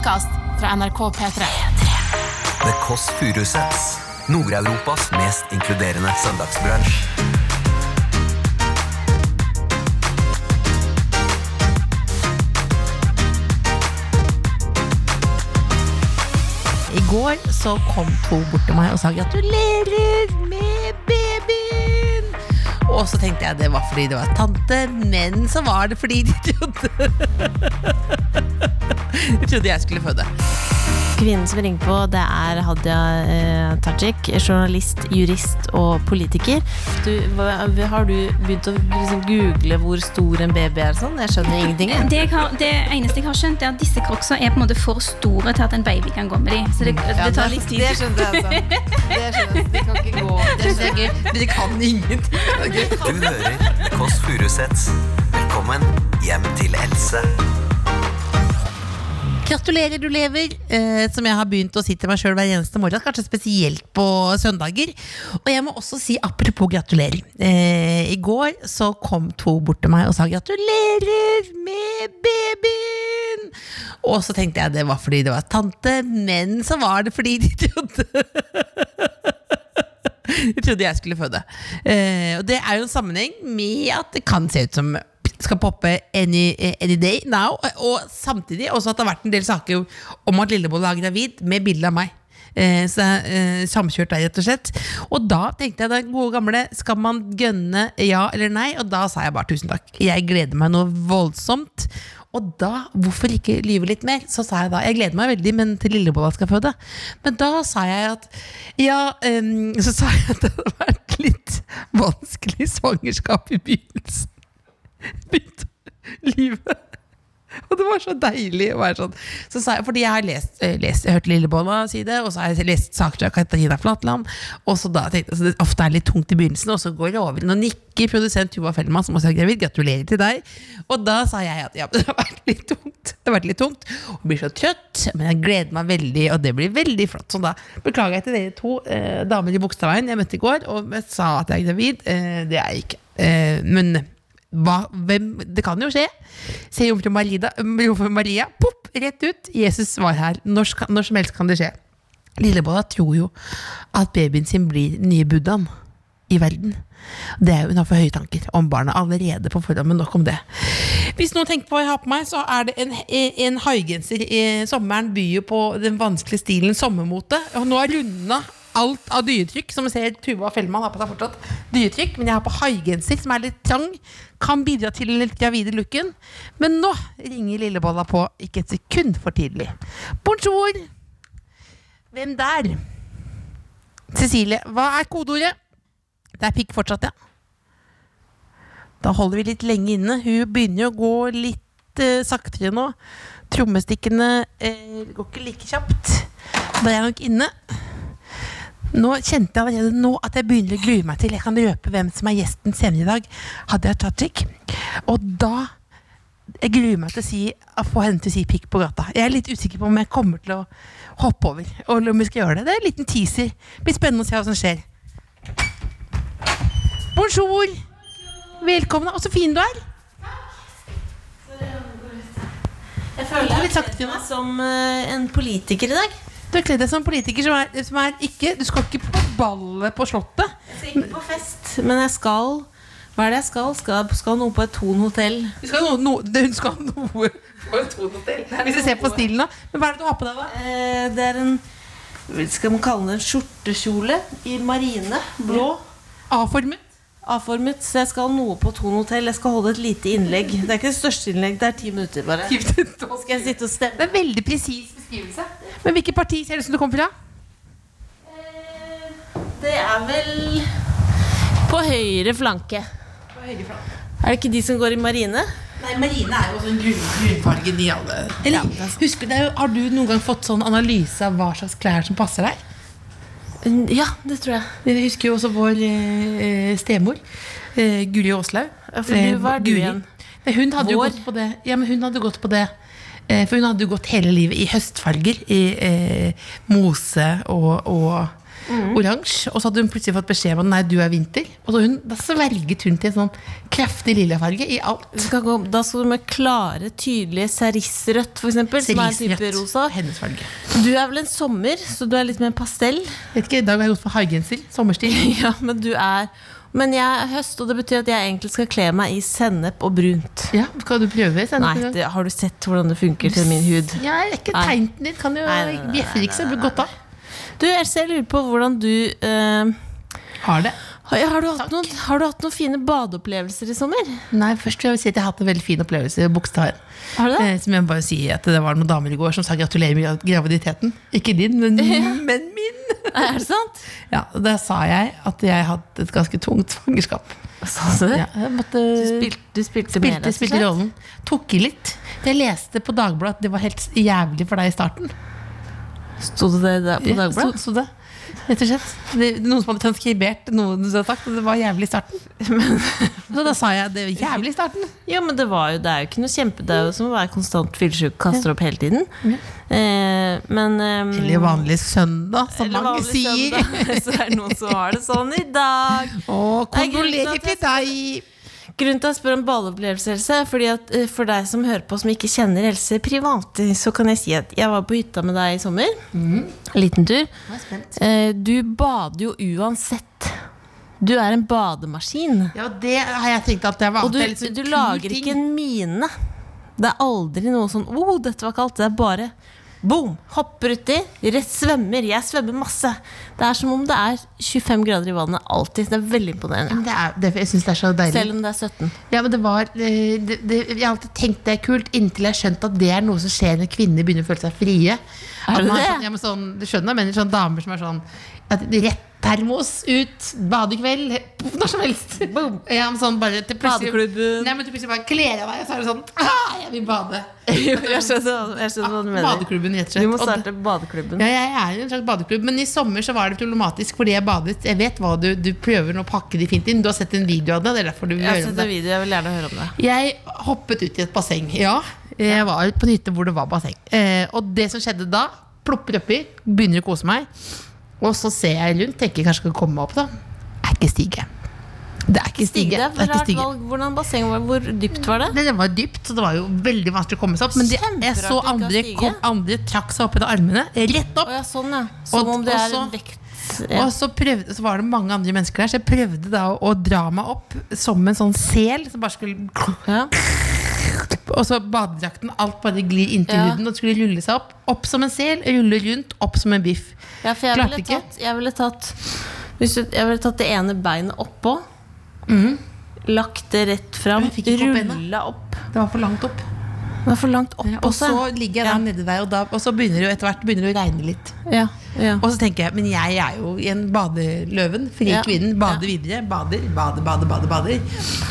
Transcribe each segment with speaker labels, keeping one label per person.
Speaker 1: podkast fra NRK P3.
Speaker 2: The Kåss Furuseths. Nord-Europas mest inkluderende søndagsbransj.
Speaker 3: I går så kom to bort til meg og sa gratulerer med babyen. Og så tenkte jeg det var fordi det var tante, men så var det fordi de trodde De trodde jeg skulle føde.
Speaker 4: Kvinnen som ringer på, det er Hadia eh, Tajik. Journalist, jurist og politiker. Du, hva, har du begynt å liksom, google hvor stor en baby er? Sånn? Jeg skjønner ingenting.
Speaker 5: Det, jeg har, det eneste jeg har skjønt, er at disse crocsa er på en måte for store til at en baby kan gå med dem. Så det, det tar litt tid.
Speaker 3: Det skjønte jeg, altså. Det skjønner jeg. De kan ikke gå. Det synes jeg er. De kan ingenting. Det er gøy.
Speaker 2: Du hører Kåss Furuseths. Velkommen hjem til Else.
Speaker 3: Gratulerer, du lever, eh, som jeg har begynt å si til meg sjøl hver eneste morgen. Kanskje spesielt på søndager. Og jeg må også si apropos gratulerer. Eh, I går så kom to bort til meg og sa gratulerer med babyen! Og så tenkte jeg det var fordi det var tante, men så var det fordi de trodde Jeg trodde jeg skulle føde. Eh, og det er jo en sammenheng med at det kan se ut som skal poppe any, any day now. Og samtidig også at det har vært en del saker om at Lillebolla er gravid, med bilde av meg. Eh, så eh, Samkjørt der, rett og slett. Og da tenkte jeg den gode gamle Skal man gønne ja eller nei? Og da sa jeg bare tusen takk. Jeg gleder meg noe voldsomt. Og da, hvorfor ikke lyve litt mer? Så sa jeg da, jeg gleder meg veldig, men til Lillebolla skal føde. Men da sa jeg at Ja, um, så sa jeg at det hadde vært litt vanskelig svangerskap i begynnelsen. Begynte livet. Og det var så deilig å være sånn. Så jeg, fordi jeg har lest, eh, lest jeg har hørt Lillebolla si det, og så har jeg lest saker fra Katarina Flatland. Og så da tenkte jeg, så det ofte er litt tungt i begynnelsen, og så går det over. Nå nikker produsent Tuva Fellmann, som også er gravid. Gratulerer til deg. Og da sa jeg at ja, det har vært litt tungt. Det har vært litt tungt. Og blir så trøtt, men jeg gleder meg veldig, og det blir veldig flott. Så da beklager jeg til dere to eh, damer i Bogstadveien jeg møtte i går, og sa at jeg er gravid. Eh, det er jeg ikke. Eh, men hva, hvem, det kan jo skje. Se jomfru Maria, jomfru Maria popp, rett ut. Jesus var her. Når, når som helst kan det skje. Lillebolla tror jo at babyen sin blir nye buddhaen i verden. Det er jo Hun har for høye tanker om barna allerede på forhånd, men nok om det. Hvis noen tenker på hva jeg har på meg, så er det en, en haigenser. Sommeren byr jo på den vanskelige stilen sommermote. Og nå er runda alt av dyretrykk, som vi ser Tuva Fellmann har på seg fortsatt. Dyretrykk, men jeg har på haigenser, som er litt trang. Kan bidra til den litt gravide looken. Men nå ringer Lillebolla på ikke et sekund for tidlig. Bonjour! Hvem der? Cecilie, hva er kodeordet? Det er pikk fortsatt, ja. Da holder vi litt lenge inne. Hun begynner å gå litt eh, saktere nå. Trommestikkene eh, går ikke like kjapt. Da er jeg nok inne. Nå kjente jeg allerede nå at jeg begynner å glue meg til. Jeg kan røpe hvem som er gjesten senere i dag. Hadia Tajik. Og da jeg gruer meg til å, si, å få henne til å si pikk på gata. Jeg er litt usikker på om jeg kommer til å hoppe over. Og om vi skal gjøre det. Det er en liten teaser. Det blir spennende å se hva som skjer. Bonjour! Velkommen. Og så fin du er.
Speaker 4: Jeg føler jeg har
Speaker 3: sett
Speaker 4: kledd meg som eh, en politiker i dag.
Speaker 3: Du har kledd deg som politiker som er, som er ikke Du skal ikke på ballet på Slottet.
Speaker 4: Jeg skal ikke på fest, men jeg skal Hva er det jeg skal? Skal, skal noe på et Thon hotell.
Speaker 3: No, no, hun skal noe på et tonehotell. Hvis vi ser på stilen da. Men hva er det du har på deg, da?
Speaker 4: Eh, det er en Skal man kalle det en skjortekjole i marine. Blå.
Speaker 3: A-formet.
Speaker 4: A-formet. Så jeg skal noe på Thon hotell. Jeg skal holde et lite innlegg. Det er ikke det største innlegg, det er ti minutter bare. Skal jeg sitte og stemme.
Speaker 3: Det er en veldig presis beskrivelse. Men hvilket parti ser det ut som du kommer fra?
Speaker 4: Det er vel på høyre flanke. På høyre flanke. Er det ikke de som går i marine?
Speaker 3: Nei, Marine er jo også en grunnfarge grunfargen alle Eller, husker du, Har du noen gang fått sånn analyse av hva slags klær som passer deg?
Speaker 4: Ja, det tror jeg.
Speaker 3: Jeg husker jo også vår eh, stemor, eh, Guri Aaslaug.
Speaker 4: Ja, for du, du igjen?
Speaker 3: Nei, hun hadde jo gått på det. Ja, men hun hadde gått på det. Eh, for hun hadde jo gått hele livet i høstfarger. I eh, mose og, og oransje. Og så hadde hun plutselig fått beskjed om at nei, du er vinter. Og så hun, da sverget hun til en sånn kraftig lillafarge i alt.
Speaker 4: Skal gå, da skal du med klare, tydelige serissrødt, eksempel, som er en type rosa.
Speaker 3: Hennes farge.
Speaker 4: Du er vel en sommer, så du er litt mer pastell.
Speaker 3: Vet ikke, I dag har jeg gått for haigenser. Sommerstil.
Speaker 4: Ja, men du er Men jeg er høst, og det betyr at jeg egentlig skal kle meg i sennep og brunt.
Speaker 3: Ja, Skal du prøve? sennep?
Speaker 4: Nei,
Speaker 3: det
Speaker 4: har du sett hvordan det funker til min hud?
Speaker 3: Ja, jeg er ikke tegnet ditt. Kan jo bjeffer ikke så godt av.
Speaker 4: Du, Else, jeg lurer på hvordan du eh,
Speaker 3: Har det.
Speaker 4: har, har, du hatt noen, har du hatt noen fine badeopplevelser i sommer?
Speaker 3: Nei, først vil jeg si at jeg har hatt en veldig fin opplevelse i Bogstad.
Speaker 4: Har du det?
Speaker 3: Eh, som jeg må bare si at det var noen damer i går som sa gratulerer med graviditeten. Ikke din, men, men min.
Speaker 4: Er det sant?
Speaker 3: Ja, Da sa jeg at jeg hadde et ganske tungt svangerskap.
Speaker 4: Sa du det?
Speaker 3: Ja, jeg måtte,
Speaker 4: Du, spilte, du spilte, med,
Speaker 3: spilte,
Speaker 4: rett og
Speaker 3: spilte
Speaker 4: slett?
Speaker 3: rollen. Tok i litt. Jeg leste på Dagbladet at det var helt jævlig for deg i starten.
Speaker 4: Sto det der på
Speaker 3: Ja,
Speaker 4: Dagbladet?
Speaker 3: sto- sto det. Rett og slett. Noen som hadde transkribert noe du hadde sagt, og det var jævlig i starten. Så da sa jeg det var jævlig i starten.
Speaker 4: Ja, men det, var jo, det er jo ikke noe kjempe Det er jo som å være konstant fyllesyk, kaster opp hele tiden. Eh, men um,
Speaker 3: Eller vanlig søndag, som
Speaker 4: eller
Speaker 3: mange
Speaker 4: vanlig
Speaker 3: sier.
Speaker 4: søndag, Så er det noen som har det sånn i dag. Å, er
Speaker 3: kondolerer til deg.
Speaker 4: Grunnen til at jeg spør om badeopplevelse, Else, fordi at eh, for deg som hører på som ikke kjenner Else privat, eh, så kan jeg si at jeg var på hytta med deg i sommer.
Speaker 3: Mm.
Speaker 4: En liten tur. Eh, Du bader jo uansett. Du er en bademaskin.
Speaker 3: Ja, det har jeg tenkt at det var
Speaker 4: Og du,
Speaker 3: det sånn
Speaker 4: du lager ikke en mine. Det er aldri noe sånn 'Å, dette var kaldt'. Det er bare boom! Hopper uti. Rett svømmer. Jeg svømmer masse. Det er som om det er 25 grader i vannet alltid. Det er veldig imponerende.
Speaker 3: Det er, det, jeg synes det er så deilig.
Speaker 4: Selv om det er 17.
Speaker 3: Ja, men det var eh, det, det, Jeg har alltid tenkt det er kult, inntil jeg skjønte at det er noe som skjer når kvinner begynner å føle seg frie. Er
Speaker 4: det
Speaker 3: man
Speaker 4: det?
Speaker 3: Sånn, ja, men sånn, du skjønner, men sånn damer som er sånn at Rett termos, ut, badekveld, når som helst. Ja, men sånn bare til
Speaker 4: Badeklubben.
Speaker 3: Nei, men til plutselig bare kler av deg, og så er det sånn ah, Jeg vil bade.
Speaker 4: jeg skjønner, jeg skjønner hva du mener.
Speaker 3: Badeklubben, rett og slett.
Speaker 4: Du må starte badeklubben.
Speaker 3: Ja, jeg er en slags badeklubb, men i sommer så var det problematisk fordi jeg badet. Jeg vet hva du, du prøver å pakke de fint inn. Du har sett en video av det. Det er derfor du vil
Speaker 4: Jeg har
Speaker 3: høre
Speaker 4: sett en video, jeg vil gjerne høre om det.
Speaker 3: Jeg hoppet ut i et basseng. Ja, jeg var på en hytte hvor det var basseng. Eh, og det som skjedde da, plopper oppi, begynner å kose meg. Og så ser jeg rundt, tenker kanskje skal komme meg opp, da. Er ikke stige. Det er ikke
Speaker 4: Stige, det er rart valg. Hvordan basseng var Hvor dypt var det?
Speaker 3: Det det var dypt, så det var jo veldig vanskelig å komme seg opp. Men de, jeg så andre, kom, andre trakk seg opp etter armene. Rett
Speaker 4: Å
Speaker 3: opp.
Speaker 4: ja, sånn, ja. Som
Speaker 3: Og-
Speaker 4: om det er en vekt. Ja.
Speaker 3: Og så, prøvde, så var det mange andre mennesker der, så jeg prøvde da å, å dra meg opp som en sånn sel som bare skulle
Speaker 4: Ja.
Speaker 3: Og så badedrakten, alt bare glir inntil
Speaker 4: Ja.
Speaker 3: huden og skulle rulle seg opp. Opp som en sel, rulle rundt, opp som en biff.
Speaker 4: Ja, for jeg
Speaker 3: Klarte
Speaker 4: ville tatt, jeg ville tatt hvis du, Jeg ville tatt det ene beinet oppå. Lagt det rett fram. Rulla opp.
Speaker 3: Det var for langt opp.
Speaker 4: Det er for langt opp
Speaker 3: Og
Speaker 4: også.
Speaker 3: så ligger jeg der
Speaker 4: Ja.
Speaker 3: nedi der, og, da, og så begynner det jo etter hvert begynner det å regne litt.
Speaker 4: Ja, ja.
Speaker 3: Og så tenker jeg, men jeg er jo en badeløven, fri
Speaker 4: Ja.
Speaker 3: kvinnen, bader
Speaker 4: Ja.
Speaker 3: videre. Bader, bader, bader, bader, bader.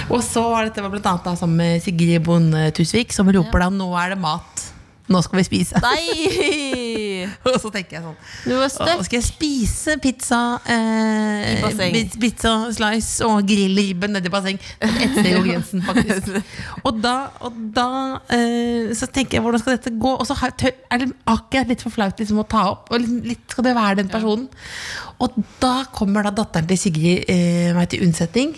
Speaker 3: Og så var dette bl.a. sammen med Sigrid Bonde Tusvik, som roper da 'nå er det mat'. Nå skal vi spise.
Speaker 4: Nei!
Speaker 3: Og så tenker jeg sånn
Speaker 4: støkk.
Speaker 3: skal jeg spise pizza eh, Pizza slice og grillribbe nedi basseng. Et sted over grensen, faktisk. Og da, og da eh, så tenker jeg hvordan skal dette gå? Og så har, tør, er det akkurat litt for flaut liksom, å ta opp. Og liksom, litt skal det være den personen. Og da kommer da datteren til Sigrid eh, meg til unnsetning.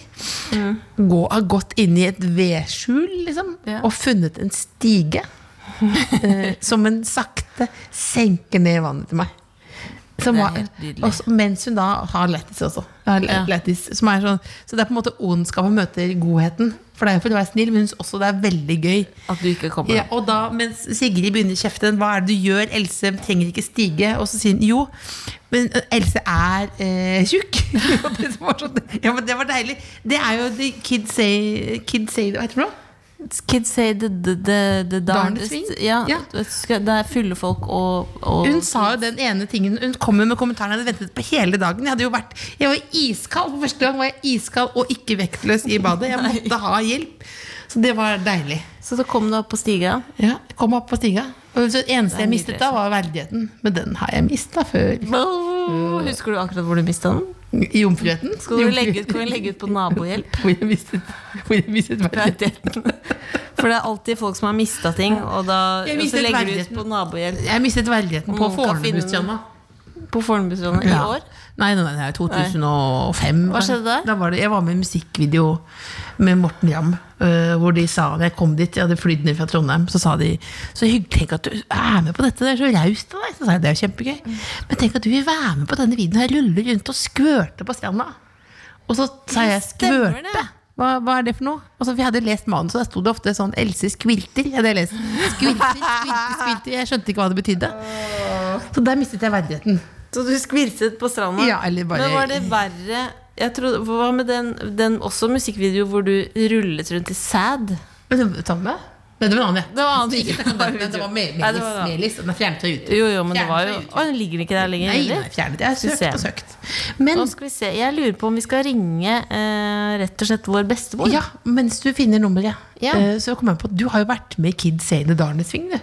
Speaker 3: Gå, har gått inn i et vedskjul liksom,
Speaker 4: Ja.
Speaker 3: og funnet en stige. Eh, som en sakte senker ned i vannet til meg. Som
Speaker 4: Det er
Speaker 3: var,
Speaker 4: helt nydelig.
Speaker 3: og mens hun da har lættis også.
Speaker 4: Ja.
Speaker 3: er sånn, så det er på en måte ondskapen møter godheten. For det er jo for å være snill, men hun også det er veldig gøy.
Speaker 4: At du ikke kommer.
Speaker 3: Ja, og da, mens Sigrid begynner å kjefte Hva er det du gjør? Else trenger ikke stige. Og så sier hun jo, men Else er eh, tjukk. Var ja, men det var deilig. Det er jo the kids say, kids say Hva heter det for noe?
Speaker 4: Kids say the, the, the, the darndest. Ja,
Speaker 3: Ja.
Speaker 4: Det er fulle folk og, og
Speaker 3: Hun sa jo den ene tingen Hun kommer med kommentaren jeg hadde ventet på hele dagen. Jeg hadde jo vært Jeg var iskald. For første gang var jeg iskald og ikke vektløs i badet. Jeg måtte ha hjelp. Så det var deilig.
Speaker 4: Så så kom du opp på stiga.
Speaker 3: Ja, jeg kom opp på stiga. Og det eneste jeg mistet da, var verdigheten. Men den har jeg mista før.
Speaker 4: Husker du akkurat hvor du mista den?
Speaker 3: I jomfruheten.
Speaker 4: Skal du legge ut, kan vi legge ut på nabohjelp?
Speaker 3: Hvor jeg mistet, hvor jeg mistet verdigheten.
Speaker 4: For det er alltid folk som har mista ting, og da så legger du ut på nabohjelp.
Speaker 3: Jeg mistet verdigheten på Fornebustranda.
Speaker 4: på Fornebustranda i
Speaker 3: Ja.
Speaker 4: år?
Speaker 3: Nei, nei, nei, det er 2005.
Speaker 4: Hva skjedde der?
Speaker 3: Da var det, jeg var med i musikkvideo med Morten Ramm. Øh, hvor de sa, da jeg kom dit, jeg hadde flydd ned fra Trondheim, så sa de Så hyggelig, tenk at du er med på dette, det er så raust av deg. Så sa jeg det er kjempegøy. Men tenk at du vil være med på denne videoen her, rulle rundt og skvørte på stranda. Og så sa jeg skvørte. Hva, hva er det for noe? Og så, vi hadde lest manuset, der sto det ofte sånn Else skvilter. Jeg hadde lest skvilter, skvilter, skvilter. Jeg skjønte ikke hva det betydde. Så der mistet jeg verdigheten.
Speaker 4: Så du skvirset på stranda?
Speaker 3: Ja, eller bare-
Speaker 4: Men var det verre jeg trodde, Hva med den, den også musikkvideo hvor du rullet rundt i sad?
Speaker 3: Men det? Nei, det var en annen, ja.
Speaker 4: Det var en annen.
Speaker 3: Ikke om den, det var
Speaker 4: Nei, det var
Speaker 3: Melis. Den er fjernet fra YouTube.
Speaker 4: Jo, jo, men det var jo. Å, den ligger ikke der lenger?
Speaker 3: Nei, nei, fjernet. Jeg har søkt og søkt. Men
Speaker 4: Nå skal vi se. Jeg lurer på om vi skal ringe eh, rett og slett vår bestemor.
Speaker 3: ja, mens du finner nummeret,
Speaker 4: Ja.
Speaker 3: eh, så kom jeg på at du har jo vært med i Kids Say the Darnest Swing, du.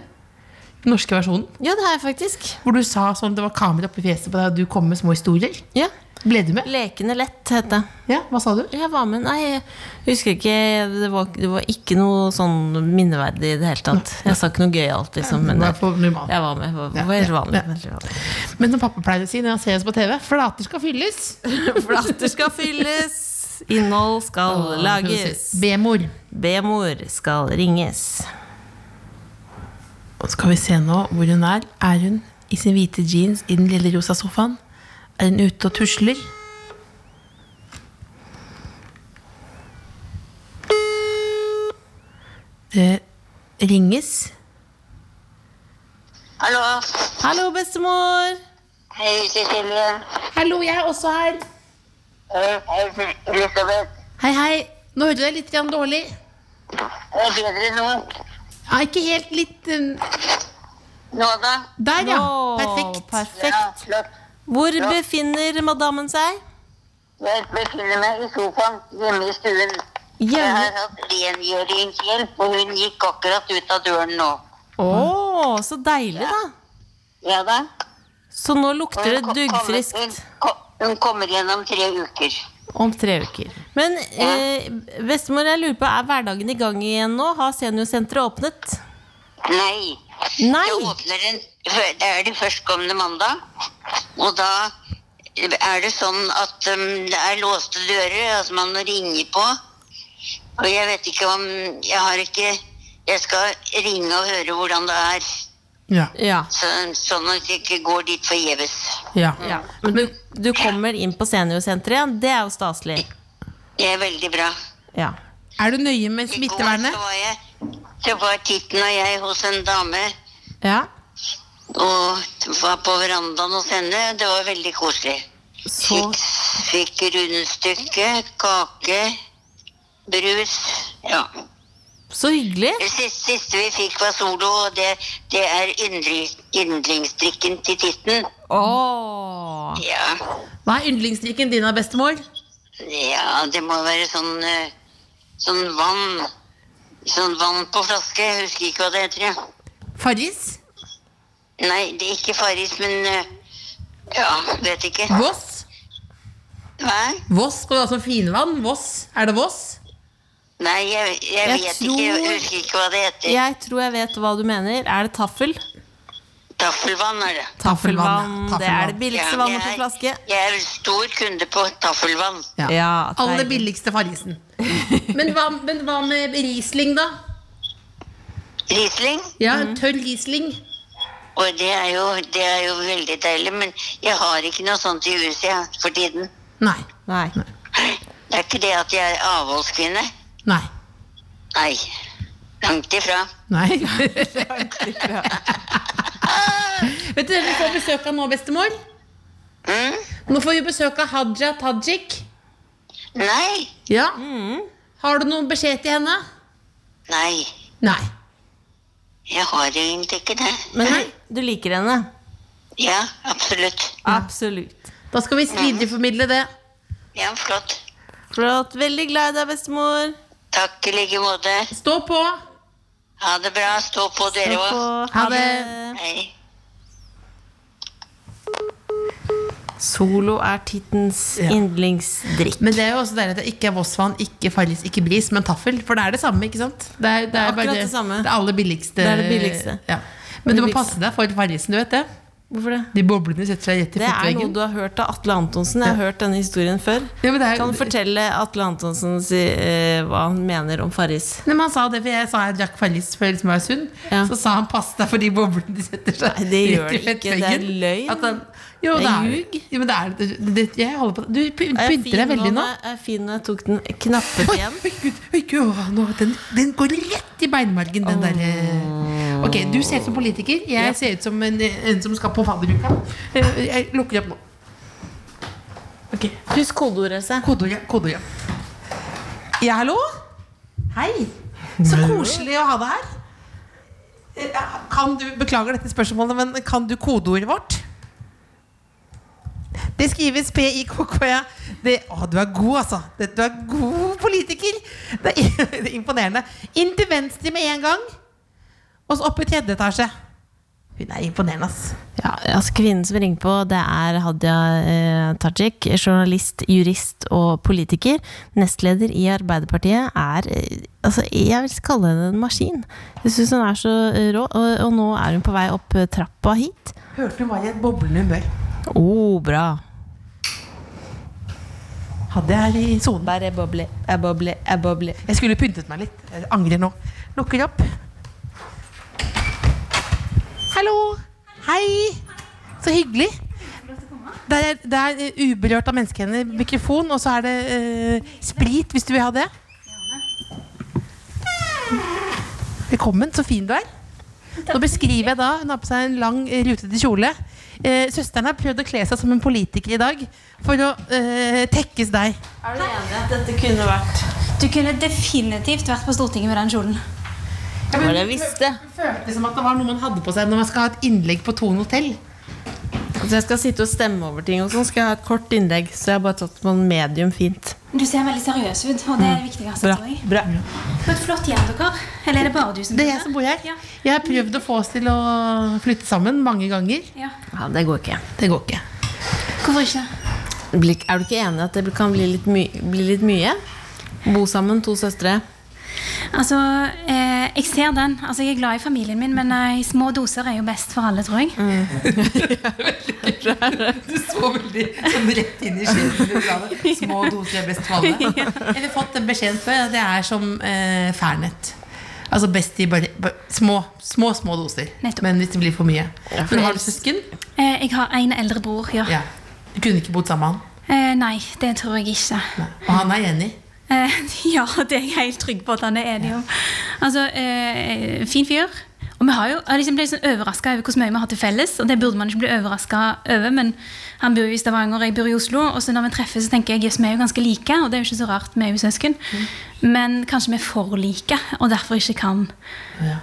Speaker 3: Den norske versjonen.
Speaker 4: Ja, det har jeg faktisk.
Speaker 3: Hvor du sa sånn, det var kamera oppi fjeset på deg, og du kom med små historier.
Speaker 4: Ja.
Speaker 3: Ble du med?
Speaker 4: Lekende lett het det.
Speaker 3: Ja, hva sa du?
Speaker 4: Jeg var med. Nei, jeg husker ikke. Det var, det var ikke noe sånn minneverdig i det hele tatt. Jeg sa ikke noe gøyalt, liksom. Men jeg, jeg var med. Det var helt vanlig.
Speaker 3: Men som pappa pleide å si når han ser oss på TV, flater skal fylles.
Speaker 4: flater skal fylles. Innhold skal lages.
Speaker 3: B-mor.
Speaker 4: B-mor skal ringes.
Speaker 3: Og skal vi se nå hvor hun er. Er hun i sin hvite jeans i den lille rosa sofaen? Er hun ute og tusler? Det ringes.
Speaker 6: Hallo.
Speaker 4: Hallo, bestemor!
Speaker 6: Hei, Cecilie.
Speaker 3: Hallo, jeg er også her.
Speaker 6: Hei, hei, Elisabeth.
Speaker 3: Hei, hei. Nå hører jeg litt dårlig.
Speaker 6: Det er bedre nå.
Speaker 3: Ja, ikke helt litt um,
Speaker 6: Nå da?
Speaker 3: Der, ja.
Speaker 4: Nå,
Speaker 3: Perfekt.
Speaker 6: Ja,
Speaker 4: perfekt.
Speaker 6: flott.
Speaker 4: Hvor befinner madammen seg?
Speaker 6: Jeg befinner meg i sofaen hjemme i stuen. Jeg har hatt rengjøringshjelp, og hun gikk akkurat ut av døren nå.
Speaker 4: Å, så deilig, da.
Speaker 6: Ja da.
Speaker 4: Så nå lukter det duggfriskt
Speaker 6: Hun, hun kommer igjen om tre uker.
Speaker 4: Om tre uker. Men eh, bestemor, jeg lurer på, er hverdagen i gang igjen nå? Har seniorsenteret åpnet?
Speaker 6: Nei.
Speaker 4: Nei!
Speaker 6: Jeg åpner en, Det er de førstkommende mandag. Og da er det sånn at um, det er låste dører, altså man ringer på. Og jeg vet ikke om Jeg har ikke Jeg skal ringe og høre hvordan det er.
Speaker 3: Ja.
Speaker 4: Ja.
Speaker 6: Så, sånn at det ikke går dit forgjeves.
Speaker 3: ja.
Speaker 4: ja. Men du, du kommer inn på seniorsenteret igjen. Det er jo staselig.
Speaker 6: Det er veldig bra.
Speaker 4: Ja.
Speaker 3: Er du nøye med
Speaker 6: I går
Speaker 3: smittevernet?
Speaker 6: så var jeg så var Titten og jeg hos en dame
Speaker 4: ja.
Speaker 6: og var på verandaen hos henne. Det var veldig koselig.
Speaker 4: Så
Speaker 6: Fikk, fikk rundstykke, kake, brus. Ja.
Speaker 4: Så hyggelig.
Speaker 6: Det siste, siste vi fikk var solo, og det, det er yndlingsdrikken til Titten.
Speaker 4: Åh.
Speaker 6: Ja.
Speaker 3: Hva er yndlingsdrikken din av bestemor?
Speaker 6: ja, det må være sånn, eh, sånn vann. Sånn vann på flaske. Jeg husker ikke hva det heter. Ja.
Speaker 3: Farris?
Speaker 6: Nei, det er ikke Farris, men eh, Ja, vet ikke.
Speaker 3: Voss?
Speaker 6: Hva?
Speaker 3: Voss du ha som finvann? Voss? Er det Voss?
Speaker 6: Nei, jeg, jeg,
Speaker 4: Jeg
Speaker 6: vet
Speaker 4: tror-
Speaker 6: ikke. Jeg husker ikke hva det heter.
Speaker 4: Jeg tror jeg vet hva du mener. Er det taffel?
Speaker 6: Taffelvann er det.
Speaker 3: Taffelvann.
Speaker 4: Det er det billigste
Speaker 6: Ja,
Speaker 4: vannet på flaske.
Speaker 6: Jeg er stor kunde på taffelvann.
Speaker 3: Ja.
Speaker 4: Ja,
Speaker 3: Aller billigste Farrisen. Men hva, men hva med Riesling, da?
Speaker 6: Riesling?
Speaker 3: Ja, Tørr Riesling.
Speaker 6: Og det er, jo, det er jo veldig deilig, men jeg har ikke noe sånt i huset for tiden.
Speaker 3: Nei.
Speaker 4: Nei.
Speaker 6: Det er ikke det at jeg er avholdskvinne.
Speaker 3: Nei.
Speaker 6: Nei. Langt ifra.
Speaker 3: Nei. Vet du hvem vi får besøk av nå, bestemor?
Speaker 6: Mm?
Speaker 3: Nå får vi besøk av Haja Tajik.
Speaker 6: Nei.
Speaker 3: Ja. Har du noen beskjed til henne?
Speaker 6: Nei.
Speaker 3: Nei.
Speaker 6: Jeg har egentlig ikke det.
Speaker 4: Men du liker henne?
Speaker 6: Ja, absolutt.
Speaker 4: Absolutt.
Speaker 3: Da skal vi videreformidle det.
Speaker 6: Ja, flott.
Speaker 4: Flott. Veldig glad i deg, bestemor.
Speaker 6: Takk i like måte.
Speaker 3: Stå på.
Speaker 6: Ha det bra. Stå på dere òg.
Speaker 3: Ha det.
Speaker 6: Hei.
Speaker 4: Solo er tittens
Speaker 3: Ja.
Speaker 4: yndlingsdrikk.
Speaker 3: Men det er jo også deilig at det ikke er Vossvann, ikke Farris, ikke Bris, men taffel. For det er det samme, ikke sant? Det er, det er
Speaker 4: Akkurat
Speaker 3: bare
Speaker 4: det samme.
Speaker 3: Det aller billigste.
Speaker 4: Det er det billigste.
Speaker 3: Ja. Men du må
Speaker 4: Billigste.
Speaker 3: passe deg for Farrisen, du vet det?
Speaker 4: Hvorfor det?
Speaker 3: De boblene setter seg rett i
Speaker 4: Det er noe du har hørt av Atle Antonsen. Jeg har hørt denne historien før.
Speaker 3: Ja, men det er,
Speaker 4: Kan du fortelle Atle Antonsen si, eh, hva han mener om Farris?
Speaker 3: Nei, men han sa det, for jeg sa jeg drakk Farris før liksom jeg var sunn.
Speaker 4: Ja.
Speaker 3: Så sa han 'pass deg for de boblene de setter seg
Speaker 4: Nei, det gjør
Speaker 3: rett i
Speaker 4: det ikke. Det er løgn.
Speaker 3: At han, jo,
Speaker 4: Det er ljug.
Speaker 3: Jo, men det er det, det, Jeg holder på Du py-
Speaker 4: Er
Speaker 3: pynter deg veldig nå.
Speaker 4: jeg- Er fin når jeg tok den knappet igjen?
Speaker 3: oi, gud, oi, gud, å, nå, den, den går rett i beinmargen, den oh. derre Ok, du ser ut som politiker. Jeg ser ut som en, en som skal på fadderuka. Eh, Jeg lukker opp nå. Ok,
Speaker 4: Husk kodeordet, se.
Speaker 3: Kodeordet. kodeordet. Ja, hallo? Hei. Så koselig å ha deg her. Eh, Kan du, Beklager dette spørsmålet, men kan du kodeordet vårt? Det skrives P-I-K-K-A. Det- Å, du er god, altså. Det- Du er god politiker. Det er, det er imponerende. Inn til venstre med en gang. Og så opp i tredje etasje. Hun er imponerende, ass.
Speaker 4: Ja, altså Kvinnen som ringer på, det er Hadia eh, Tajik. Journalist, jurist og politiker. Nestleder i Arbeiderpartiet. Er eh, altså, Jeg vil kalle henne en maskin. Jeg syns hun er så eh, rå. Og, og nå er hun på vei opp eh, trappa hit.
Speaker 3: Hørte hun var i et boblende humør.
Speaker 4: Å, oh, bra.
Speaker 3: Hadde jeg i sonen.
Speaker 4: Jeg boble, er boble, jeg boble.
Speaker 3: Jeg skulle pyntet meg litt. Jeg angrer nå. Lukker opp. Hallo! Hei! Så hyggelig. Det er, det er eh, uberørt av menneskehender. Mikrofon, og så er det eh, sprit, hvis du vil ha det. Velkommen. Så fin du er. Nå beskriver jeg da Hun har på seg en lang, eh, rutete kjole. Eh, søsteren har prøvd å kle seg som en politiker i dag for å eh, tekkes deg.
Speaker 4: Er du enig at dette kunne vært
Speaker 5: Du kunne definitivt vært på Stortinget med den kjolen.
Speaker 4: Ja, men, det jeg visste.
Speaker 3: Det føltes som at det var noe man hadde på seg når man skal ha et innlegg på Thon hotell.
Speaker 4: Altså jeg skal sitte og stemme over ting, og sånn skal jeg ha et kort innlegg. Så jeg har bare tatt på en medium fint.
Speaker 5: Du ser veldig seriøs ut, og det er det viktigste.
Speaker 4: Bra. bra.
Speaker 5: For et flott hjem dere. Eller er det bare du som bor?
Speaker 3: Det er jeg som bor her.
Speaker 5: Ja.
Speaker 3: Jeg har prøvd å få oss til å flytte sammen mange ganger.
Speaker 5: Ja.
Speaker 4: Ja, det går ikke.
Speaker 3: Det går ikke.
Speaker 5: Hvorfor ikke?
Speaker 4: Er du ikke enig i at det kan bli litt, my bli litt mye? Bo sammen, to søstre.
Speaker 5: Altså, eh, jeg ser den. Altså, jeg er glad i familien min, men eh, små doser er jo best for alle, tror jeg.
Speaker 3: Du så veldig som rett inn i sjelen du sa det. Små doser er best for alle. Jeg har fått den beskjeden før. at Det er som eh, Fernet. Altså best i bare, bare små, små små doser.
Speaker 5: Nettopp.
Speaker 3: Men hvis det blir for mye.
Speaker 4: for
Speaker 3: Men har du søsken?
Speaker 5: Eh, jeg har en eldre bror, ja.
Speaker 3: Ja. Du kunne ikke bodd sammen med han?
Speaker 5: Eh, nei, det tror jeg ikke.
Speaker 3: Nei. Og han er enig?
Speaker 5: Eh, ja, det er jeg helt trygg på at han er enig om. Altså, eh, fin fyr. Og vi har jo, jeg liksom ble sånn overraska over hvor mye vi har til felles. Og det burde man ikke bli overraska over, men han bor jo i Stavanger, jeg bor i Oslo. Og så når vi treffes, så tenker jeg jøss, vi er jo ganske like, og det er jo ikke så rart, vi er jo søsken. Men kanskje vi er for like, og derfor ikke kan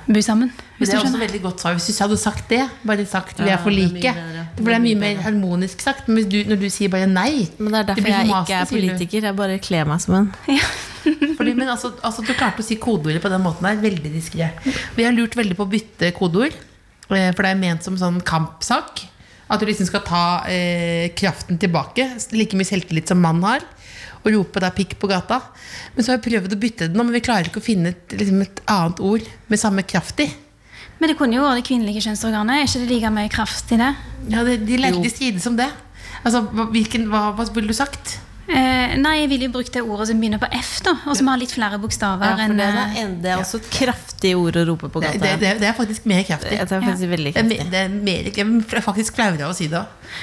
Speaker 5: bo sammen. Hvis
Speaker 3: det
Speaker 5: du
Speaker 3: er også veldig godt svar. Hvis du hadde sagt det, bare sagt vi er for
Speaker 4: det mye
Speaker 3: like, det ble mye mer harmonisk sagt. Men du, når du sier bare nei
Speaker 4: Men det er derfor
Speaker 3: det
Speaker 4: jeg
Speaker 3: for
Speaker 4: ikke er politiker. Jeg bare kler meg som en.
Speaker 5: Ja.
Speaker 3: Fordi, men altså, altså Du klarte å si kodeordet på den måten der. Veldig diskré. Vi har lurt veldig på å bytte kodeord. eh, For det er ment som sånn kampsak. At du liksom skal ta eh, kraften tilbake. Like mye selvtillit som mannen har. Og rope da pikk på gata. Men så har vi prøvd å bytte det nå, men vi klarer ikke å finne et, liksom et annet ord med samme kraft i.
Speaker 5: Men det kunne jo vært det kvinnelige kjønnsorganet. Er ikke det like mye kraft i det?
Speaker 3: Ja, det, de, de strides om det. Altså, hvilken, hva, hva ville du sagt?
Speaker 5: Eh, nei, jeg ville jo brukt det ordet som begynner på F, da. Og som har litt flere bokstaver
Speaker 4: Ja, for det,
Speaker 5: eh,
Speaker 4: er, en- det er også et kraftig ord å rope på gata.
Speaker 3: det, det, det er faktisk mer kraftig.
Speaker 4: Det er faktisk veldig
Speaker 3: Det er,
Speaker 4: kraftig.
Speaker 3: det er mer, er faktisk flauere å si det.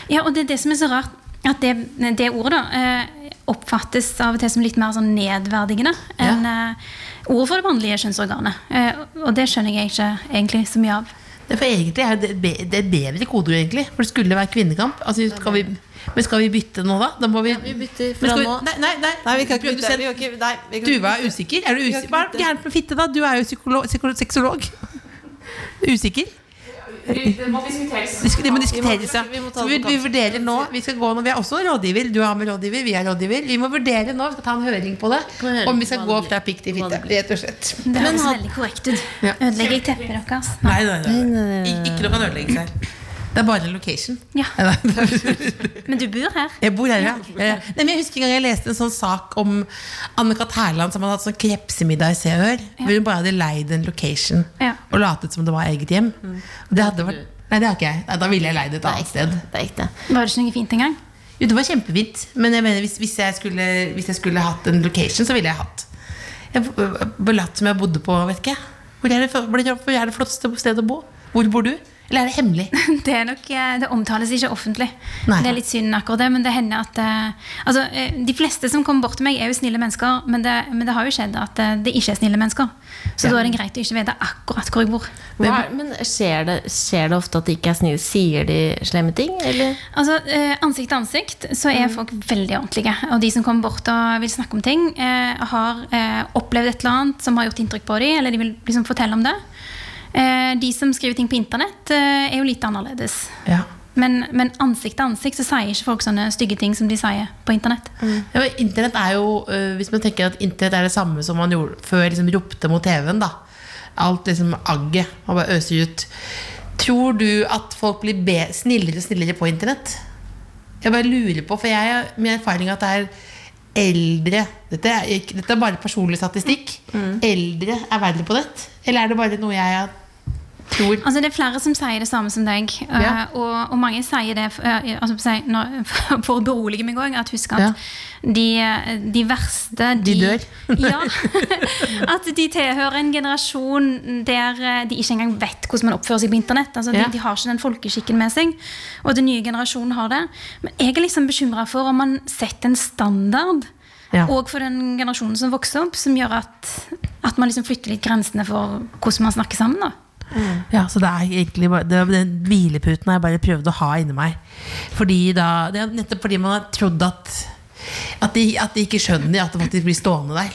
Speaker 5: Ja, og det er det som er så rart, at det, det ordet da, eh, oppfattes av og til som litt mer sånn nedverdigende enn eh, ordet for det vanlige kjønnsorganet. Eh, og det skjønner jeg ikke egentlig så mye av.
Speaker 3: Det for egentlig er det, det er bedre kodeord, egentlig. For det skulle være kvinnekamp. Altså, skal vi, men skal vi bytte nå, da? Da må vi
Speaker 4: Vi bytter fra
Speaker 3: vi-
Speaker 4: nå.
Speaker 3: Nei, nei, nei.
Speaker 4: Nei, vi kan ikke bytte. Vi ikke, nei, vi kan
Speaker 3: du
Speaker 4: var
Speaker 3: er usikker. Er du usikker? Hva er gærent med fitte, da? Du er jo sexolog. Usikker?
Speaker 1: Det må diskuteres.
Speaker 3: Det må diskuteres, ja.
Speaker 4: vi må
Speaker 3: vi, vi vurderer nå Vi skal gå nå, vi er også rådgiver. Du har med rådgiver, vi er rådgiver. Vi må vurdere nå, vi skal ta en høring på det. Om vi skal gå fra pikk til fitte.
Speaker 4: det
Speaker 3: Rett og slett.
Speaker 5: Det høres veldig korrekt ut. Ødelegger jeg teppet deres?
Speaker 3: Nei, nei, nei.
Speaker 4: nei, nei, nei.
Speaker 3: Ik- Ikke noe kan ødelegges her. Det er bare en location.
Speaker 5: Ja. Men du bor her?
Speaker 3: Jeg bor her, ja. ja. Nei, men jeg husker en gang jeg leste en sånn sak om Anne-Kat. Hærland som hadde hatt sånn krepsemiddag i Se og Hør. Hvor hun bare hadde leid en location
Speaker 5: Ja.
Speaker 3: og latet som det var eget hjem. Mm. det hadde vært Nei, det har ikke jeg. Nei, Da ville jeg leid et annet sted.
Speaker 4: Det er ekte.
Speaker 5: Var det ikke noe fint engang?
Speaker 3: Jo, det var kjempefint. Men jeg mener, hvis, hvis, jeg skulle, hvis jeg skulle hatt en location, så ville jeg hatt Jeg Belatt som jeg bodde på vet ikke jeg. Det, hvor er det, hvor er det flotteste stedet å bo? Hvor bor du? Eller er det hemmelig?
Speaker 5: Det, er nok, eh, det omtales ikke offentlig.
Speaker 3: Nei.
Speaker 5: Det er litt synd akkurat det, men det hender at eh, altså, eh, De fleste som kommer bort til meg, er jo snille mennesker, men det, men det har jo skjedd at det ikke er snille mennesker. Så da er det greit å ikke vite akkurat hvor jeg bor.
Speaker 4: Hva, men skjer det, skjer det ofte at de ikke er snille? Sier de slemme ting, eller?
Speaker 5: Altså, Ansikt til ansikt så er folk veldig ordentlige. Og de som kommer bort og vil snakke om ting, har opplevd et eller annet som har gjort inntrykk på dem, eller de vil liksom fortelle om det. Eh, de som skriver ting på internett, eh, er jo litt annerledes.
Speaker 3: Ja.
Speaker 5: Men, men ansikt til ansikt så sier ikke folk sånne stygge ting som de sier på internett.
Speaker 3: Ja, men internett er jo øh, Hvis man tenker at internett er det samme som man gjorde før liksom ropte mot TV-en, da. Alt liksom agget man bare øser ut. Tror du at folk blir snillere og snillere på internett? Jeg bare lurer på, for jeg har min erfaring er at det er eldre Dette er, dette er bare personlig statistikk. Eldre er verre på nett? Eller er det bare noe jeg tror?
Speaker 5: Altså Det er flere som sier det samme som deg. eh,
Speaker 3: Ja.
Speaker 5: Og, og mange sier det eh, altså, for når- for å berolige meg òg. At husk at
Speaker 3: Ja.
Speaker 5: de, de verste
Speaker 3: De dør.
Speaker 5: ja. At de tilhører en generasjon der eh, de ikke engang vet hvordan man oppfører seg på internett. Altså,
Speaker 3: Ja.
Speaker 5: de, de har ikke den folkeskikken med seg. Og den nye generasjonen har det. Men jeg er liksom bekymra for om man setter en standard.
Speaker 3: Ja.
Speaker 5: Og for den generasjonen som vokser opp, som gjør at, at man liksom flytter litt grensene for hvordan man snakker sammen. da
Speaker 3: Ja, så det er egentlig bare det, Den hvileputen har jeg bare prøvd å ha inni meg. Fordi da, det er nettopp fordi man har trodd at At de, at de ikke skjønner at det faktisk blir stående der.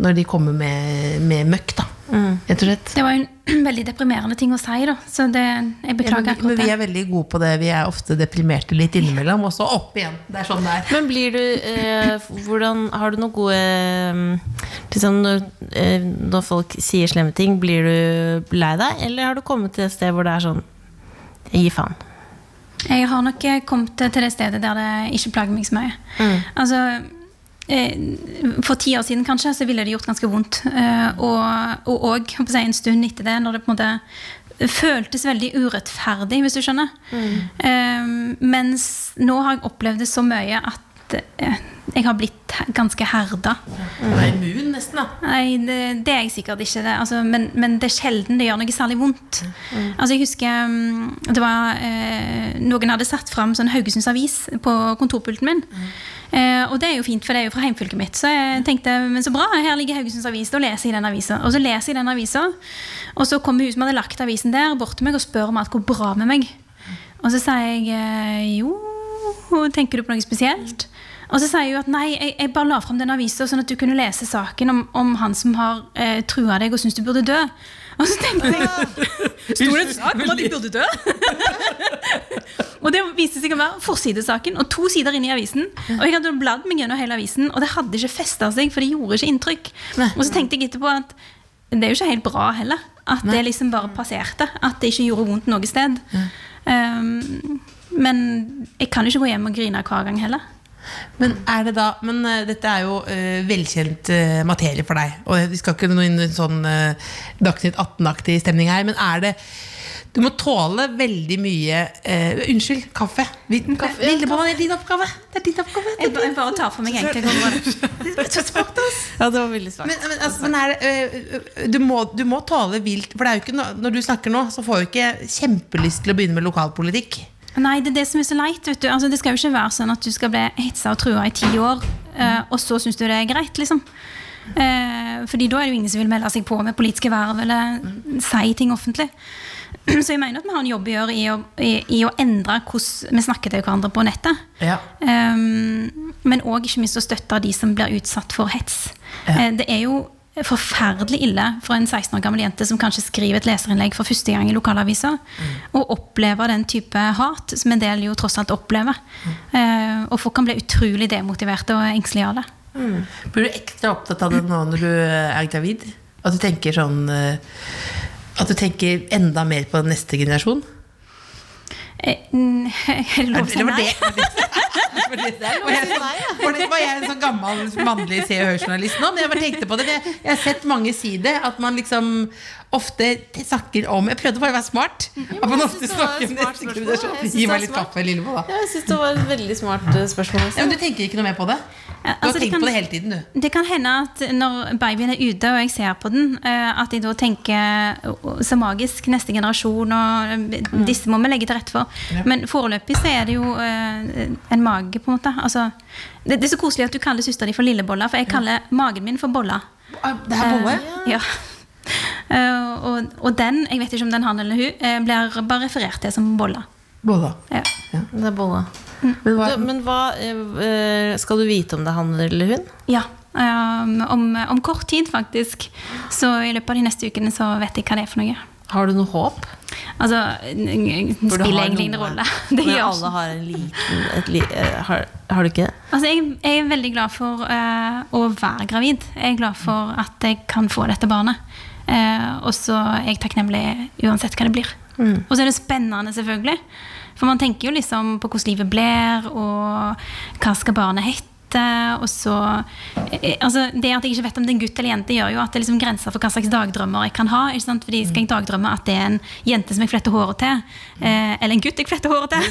Speaker 3: Når de kommer med, med møkk, da. Mm.
Speaker 5: Det var jo en veldig deprimerende ting å si, da. Så det, jeg
Speaker 3: Ja, men, men vi er veldig gode på det. Vi er ofte deprimerte litt innimellom, og så opp igjen. Det er sånn det er.
Speaker 4: Men blir du eh, hvordan, Har du noen gode eh, liksom når, eh, når folk sier slemme ting, blir du lei deg? Eller har du kommet til et sted hvor det er sånn Gi faen.
Speaker 5: Jeg har nok kommet til det stedet der det ikke plager meg så mye. Altså, eh, for ti år siden kanskje, så ville det gjort ganske vondt. Eh, og og og, en stund etter det, når det på en måte føltes veldig urettferdig, hvis du skjønner. Eh, mens nå har jeg opplevd det så mye at eh, jeg har blitt ganske herda.
Speaker 3: Du er immun, nesten. da
Speaker 5: Nei, det, det er jeg sikkert ikke. Det. Altså, men, men det er sjelden det gjør noe særlig vondt. Altså, jeg husker mm, det var, eh, Noen hadde satt fram sånn Haugesunds Avis på kontorpulten min. Eh, og det er jo fint, for det er jo fra heimfylket mitt. Så jeg tenkte men så bra, her ligger Haugesunds Avis. Da leser jeg den avisa. Og så leser jeg den avisa, og så kommer hun som hadde lagt avisen der, bort til meg og spør om alt går bra med meg. Og så sier jeg eh, jo, tenker du på noe spesielt? Og så sier hun at nei, jeg, jeg bare la fram den avisa sånn at du kunne lese saken om, om han som har eh, trua deg og syns du burde dø. Og så tenkte jeg Sto det en sak om at jeg burde dø? og det viste seg å være forsidesaken og to sider inne i avisen. Og jeg hadde bladd meg gjennom hele avisen, og det hadde ikke festa seg, for det gjorde ikke inntrykk. Og så tenkte jeg etterpå at det er jo ikke helt bra heller. At det liksom bare passerte. At det ikke gjorde vondt noe sted. Um, men jeg kan ikke gå hjem og grine hver gang heller.
Speaker 3: Men er det da Men uh, dette er jo uh, velkjent uh, materie for deg. Og vi skal ikke noe inn i en sånn Dagsnytt 18-aktig stemning her, men er det Du må tåle veldig mye Unnskyld, kaffe. Hviten kaffe. Lillebolla, det er din oppgave. Det er din oppgave.
Speaker 5: Jeg, ba- jeg bare tar for meg egentlig.
Speaker 4: Ja, det var veldig svakt.
Speaker 3: Men, men, altså, men det, du, må, du må tåle vilt For det er jo ikke når du snakker nå, så får du ikke kjempelyst til å begynne med lokalpolitikk.
Speaker 5: Nei, det er det som er så leit. Vet du. Altså, det skal jo ikke være sånn at du skal bli hetsa og trua i ti år, uh, og så syns du det er greit, liksom. Uh, fordi da er det jo ingen som vil melde seg på med politiske verv eller si ting offentlig. Så jeg mener at vi har en jobb å gjøre i å, i, i å endre hvordan vi snakker til hverandre på nettet.
Speaker 3: Ja.
Speaker 5: Um, men òg ikke minst å støtte de som blir utsatt for hets.
Speaker 3: Ja.
Speaker 5: Uh, det er jo forferdelig ille for en 16 år gammel jente som kanskje skriver et leserinnlegg for første gang i lokalavisa, og opplever den type hat som en del jo tross alt opplever. Eh, og folk kan bli utrolig demotiverte og engstelige av det.
Speaker 3: Blir du ekstra opptatt av det nå når du er gravid? At du tenker sånn øh, At du tenker enda mer på neste generasjon?
Speaker 5: Eh, mm, det lov å si nei?
Speaker 3: det, var det, var jeg, jeg en sånn gammel mannlig Se og Hør-journalist nå? Men jeg bare tenkte på det. Jeg, jeg har sett mange si det. At man liksom ofte snakker om Jeg prøvde bare å være smart. At man
Speaker 4: jeg
Speaker 3: ofte snakker om.
Speaker 4: Jeg
Speaker 3: Gi meg litt kaffe, Lillebolla.
Speaker 4: Ja, Jeg syns det var et veldig smart eh, spørsmål.
Speaker 3: Ja, men du tenker ikke noe mer på det? Du har
Speaker 5: Altså,
Speaker 3: tenkt
Speaker 5: kan-
Speaker 3: på det hele tiden, du.
Speaker 5: Det kan hende at når babyen er ute og jeg ser på den, eh, at jeg da tenker så magisk, neste generasjon og eh, disse må vi legge til rette for. Men foreløpig så er det jo eh, en mage, på en måte. Altså, det, det er så koselig at du kaller søstera di for Lillebolla, for jeg kaller magen min for Bolla.
Speaker 3: Ah, Det er bolle?
Speaker 5: Ja. Eh, og, og den, jeg vet ikke om den han eller hun, blir bare referert til som Bolla.
Speaker 3: Bolla.
Speaker 5: Ja.
Speaker 4: Det er bolla.
Speaker 3: Men hva,
Speaker 4: Du, men hva eh, Skal du vite om det er han eller hun?
Speaker 5: Ja. um, om, om kort tid, faktisk. Så i løpet av de neste ukene så vet jeg hva det er for noe.
Speaker 4: Har du noe håp?
Speaker 5: Altså, det spiller egentlig ingen rolle. Det
Speaker 4: Men alle har en liten et li, eh, har, har du ikke det?
Speaker 5: Altså, jeg, jeg er veldig glad for uh, å være gravid. Jeg er glad for at jeg kan få dette barnet. Uh, og så er jeg takknemlig uansett hva det blir.
Speaker 4: Mm.
Speaker 5: Og så er det spennende, selvfølgelig. For man tenker jo liksom på hvordan livet blir, og hva skal barnet hete. Og så eh, altså Det at jeg ikke vet om det er en gutt eller jente, gjør jo at det er liksom grenser for hva slags dagdrømmer jeg kan ha. Ikke sant? Fordi Skal jeg dagdrømme at det er en jente som jeg fletter håret til, eh, eller en gutt jeg fletter håret til?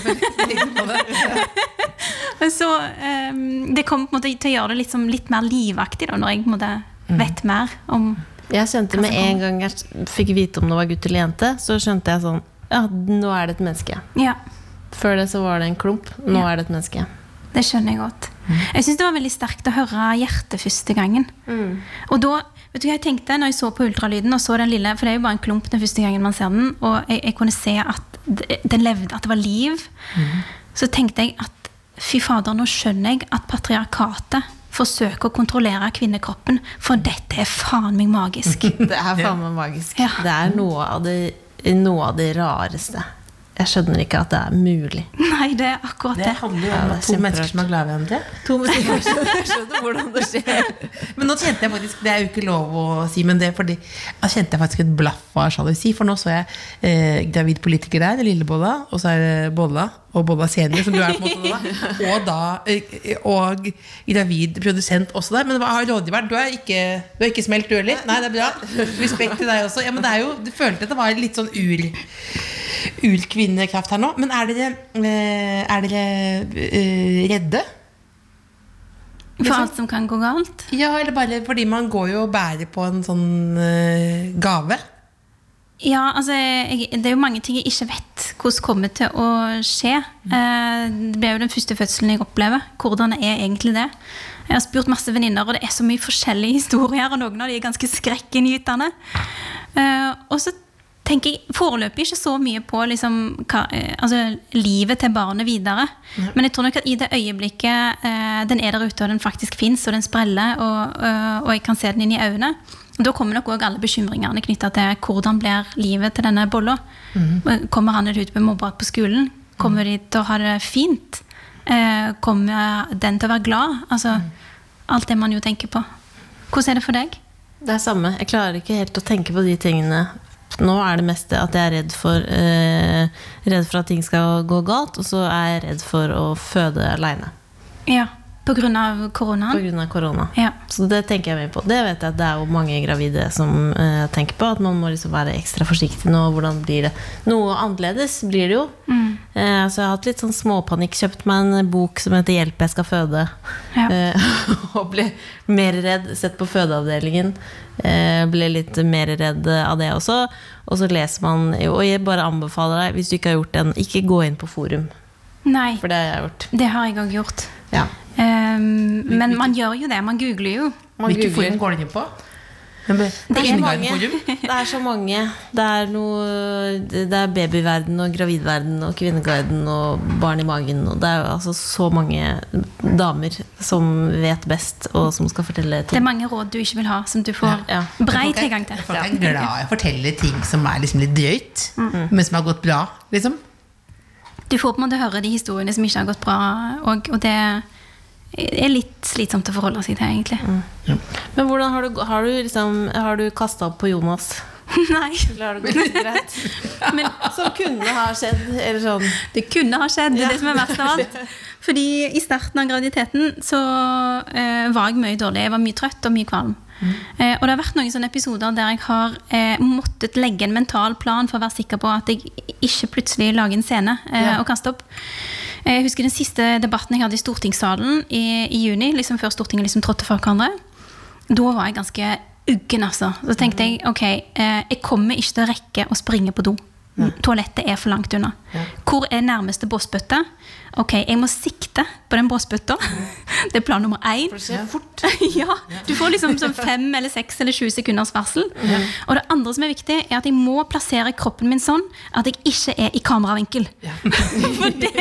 Speaker 5: Så um, Det kommer på en måte til å gjøre det litt, litt mer livaktig da, når jeg på en måte vet mer om
Speaker 4: Jeg skjønte med en gang jeg fikk vite om det var gutt eller jente, så skjønte jeg sånn Ja, nå er det et menneske.
Speaker 5: Ja,
Speaker 4: Før det så var det en klump. Nå
Speaker 5: Ja.
Speaker 4: er det et menneske.
Speaker 5: det skjønner jeg godt. Jeg syns det var veldig sterkt å høre hjertet første gangen. Og da vet du hva jeg tenkte når jeg så på ultralyden og så den lille For det er jo bare en klump den første gangen man ser den, og jeg, jeg kunne se at den levde, at det var liv. Så tenkte jeg at fy fader, nå skjønner jeg at patriarkatet forsøker å kontrollere kvinnekroppen, for dette er faen meg magisk.
Speaker 4: Det er faen meg magisk.
Speaker 5: Ja.
Speaker 4: Det er noe av det, noe av det rareste. Jeg skjønner ikke at det er mulig.
Speaker 5: Nei, det er akkurat
Speaker 3: det
Speaker 5: det.
Speaker 3: handler jo om
Speaker 4: det
Speaker 3: at to mennesker som er glad i hverandre.
Speaker 4: To mennesker skjønner hvordan det skjer.
Speaker 3: Men nå kjente jeg faktisk Det er jo ikke lov å si, men det fordi Da kjente jeg faktisk et blaff av sjalusi. For nå så jeg eh, gravid politiker der, Lillebolla, og så er det Bolla og Bolla senior, som du er på en måte da. Og da eh, Og gravid produsent også der. Men hva har rådgiveren? Du er ikke, du er ikke smelt, du heller? Nei, det er bra. Respekt til deg også. Ja, men det er jo Du følte at det var litt sånn ur urkvinnekraft her nå. Men er dere, eh, er dere eh, redde?
Speaker 5: For alt som kan gå galt.
Speaker 3: Ja, eller bare fordi man går jo og bærer på en sånn eh, gave.
Speaker 5: Ja, altså jeg, Det er jo mange ting jeg ikke vet hvordan kommer til å skje. Eh, det ble jo den første fødselen jeg opplever. Hvordan er egentlig det? Jeg har spurt masse venninner, og det er så mye forskjellige historier. Og noen av de er ganske skrekkinngytende. Og så tenker jeg foreløpig ikke så mye på liksom, hva, eh, altså, livet til barnet videre. Men jeg tror nok at i det øyeblikket eh, den er der ute, og den faktisk fins, og den spreller, og, eh, og jeg kan se den inn i øynene, da kommer nok òg alle bekymringene knytta til hvordan blir livet til denne bolla. Kommer han eller hun til å bli mobba på skolen? Kommer de til å ha det fint? Eh, kommer den til å være glad? Altså, Alt det man jo tenker på. Hvordan er det for deg?
Speaker 4: Det er samme. Jeg klarer ikke helt å tenke på de tingene. Nå er det meste at jeg er redd for, eh, redd for at ting skal gå galt, og så er jeg redd for å føde aleine
Speaker 5: Ja, På grunn av koronaen?
Speaker 4: av korona.
Speaker 5: Ja.
Speaker 4: Så det tenker jeg mye på. Det vet jeg at det er jo mange gravide som eh, tenker på. At man må liksom være ekstra forsiktig nå. Hvordan blir det? Noe annerledes blir det jo. Eh, så jeg har hatt litt sånn småpanikk. Kjøpt meg en bok som heter 'Hjelp, jeg skal føde'.
Speaker 5: Ja.
Speaker 4: Eh, og ble mer redd. Sett på fødeavdelingen. Eh, ble litt mer redd av det også. Og så leser man Og jeg bare anbefaler deg, hvis du ikke har gjort den, ikke gå inn på forum.
Speaker 5: Nei,
Speaker 4: For det har jeg gjort.
Speaker 5: det har jeg òg gjort.
Speaker 4: Ja.
Speaker 5: Um, men man gjør jo det. Man googler jo.
Speaker 4: Man
Speaker 3: Hvilke
Speaker 4: googler.
Speaker 3: forum går dere inn på? Det
Speaker 4: Det er, så mange. det er så mange. Det er, noe, det er babyverden og gravidverden og Kvinneguiden og barn i magen. Og det er altså så mange damer som vet best, og som skal fortelle ting.
Speaker 5: Det er mange råd du ikke vil ha, som du får
Speaker 4: Ja.
Speaker 5: brei tilgang til.
Speaker 3: Folk er glad i å fortelle ting som er liksom litt drøyt, men som har gått bra. liksom
Speaker 5: Du får på en måte høre de historiene som ikke har gått bra, og, og det er litt slitsomt å forholde seg til, egentlig.
Speaker 4: Men hvordan har du, har du, liksom, har du kasta opp på Jonas?
Speaker 5: Nei. Men
Speaker 4: Som kunne ha skjedd, eller sånn.
Speaker 5: det kunne ha skjedd. Det er det som er verst av alt. Fordi i starten av graviditeten så eh, var jeg mye dårlig. Jeg var mye trøtt og mye kvalm. Eh, og det har vært noen sånne episoder der jeg har eh, måttet legge en mental plan for å være sikker på at jeg ikke plutselig lager en scene eh, og kaster opp. Eh, Jeg husker den siste debatten jeg hadde i stortingssalen i, i juni, liksom før Stortinget liksom trådte for hverandre. Da var jeg ganske uggen, altså. Så tenkte jeg ok, eh, jeg kommer ikke til å rekke å springe på do. Toalettet er for langt unna. Hvor er nærmeste bossbøtte? Ok, jeg må sikte på den bossbøtta. Det er plan nummer én. Ja, Du får liksom sånn fem eller seks eller sju sekunders varsel. Og det andre som er viktig, er at jeg må plassere kroppen min sånn at jeg ikke er i kameravinkel. For det,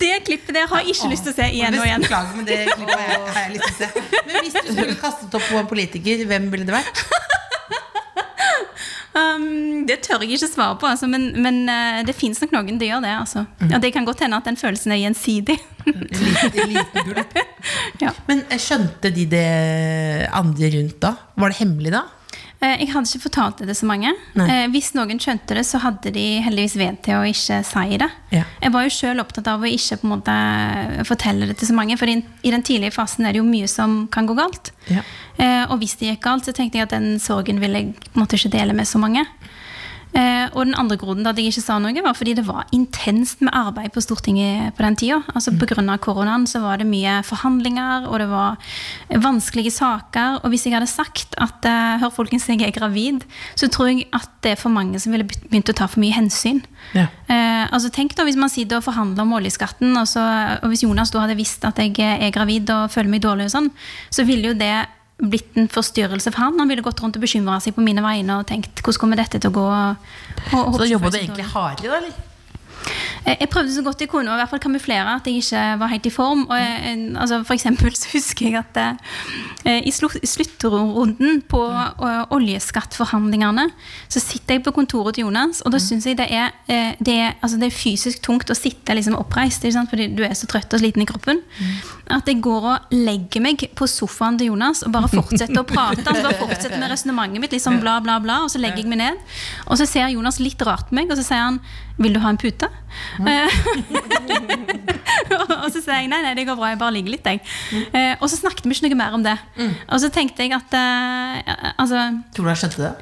Speaker 5: det klippet der har jeg ikke lyst til å se igjen og igjen.
Speaker 3: Beklager, men det klippet jeg, har jeg lyst til å se. Men hvis du skulle kastet opp på en politiker, hvem ville det vært?
Speaker 5: Um, det tør jeg ikke svare på, altså, men, men uh, det fins nok noen det gjør det. Altså. Ja, det kan godt hende at den følelsen er gjensidig. Ja.
Speaker 3: Men eh, skjønte de det andre rundt da? Var det hemmelig da?
Speaker 5: Eh, Jeg hadde ikke fortalt det til så mange. Eh, Hvis noen skjønte det, så hadde de heldigvis ved til å ikke si det.
Speaker 3: Ja.
Speaker 5: Jeg var jo selv opptatt av å ikke måte fortelle det til så mange, for i den tidlige fasen er det jo mye som kan gå galt.
Speaker 3: Ja.
Speaker 5: Eh, Og hvis det gikk galt, så tenkte jeg at den sorgen ville jeg på en måte ikke dele med så mange. Eh, Og den andre grunnen til at jeg ikke sa noe, var fordi det var intenst med arbeid på Stortinget på den tida. Altså på grunn av koronaen så var det mye forhandlinger, og det var vanskelige saker. Og hvis jeg hadde sagt at eh, hør folkens, jeg er gravid, så tror jeg at det er for mange som ville begynt å ta for mye hensyn.
Speaker 3: Ja.
Speaker 5: Eh, altså Tenk da hvis man sitter og forhandler om oljeskatten, og, så, og hvis Jonas da hadde visst at jeg er gravid og føler meg dårlig, og sånn, så ville jo det blitt en forstyrrelse for han. Han ville gått rundt og bekymra seg på mine vegne og tenkt hvordan kommer dette til å gå. Og, og
Speaker 3: Så da jobba du egentlig hardere, da? eller?
Speaker 5: Jeg jeg prøvde så godt jeg kunne å i hvert fall kamuflere at jeg ikke var helt i form. Og jeg, altså for eksempel så husker jeg at eh, i slu- sluttrunden på eh, oljeskattforhandlingene så sitter jeg på kontoret til Jonas, og da syns jeg det er, eh, det, er, altså det er fysisk tungt å sitte liksom oppreist fordi du er så trøtt og sliten i kroppen. At jeg går og legger meg på sofaen til Jonas og bare fortsetter å prate. Altså bare fortsetter med resonnementet mitt, liksom bla, bla, bla, og så legger jeg meg ned. Og så ser Jonas litt rart på meg, og så sier han 'Vil du ha en pute?' Mm. og så sier jeg nei, nei, det går bra, jeg bare ligger litt. Jeg. Eh, og så snakket vi ikke noe mer om det. Og så tenkte jeg at eh, altså,
Speaker 3: Tror du jeg skjønte det?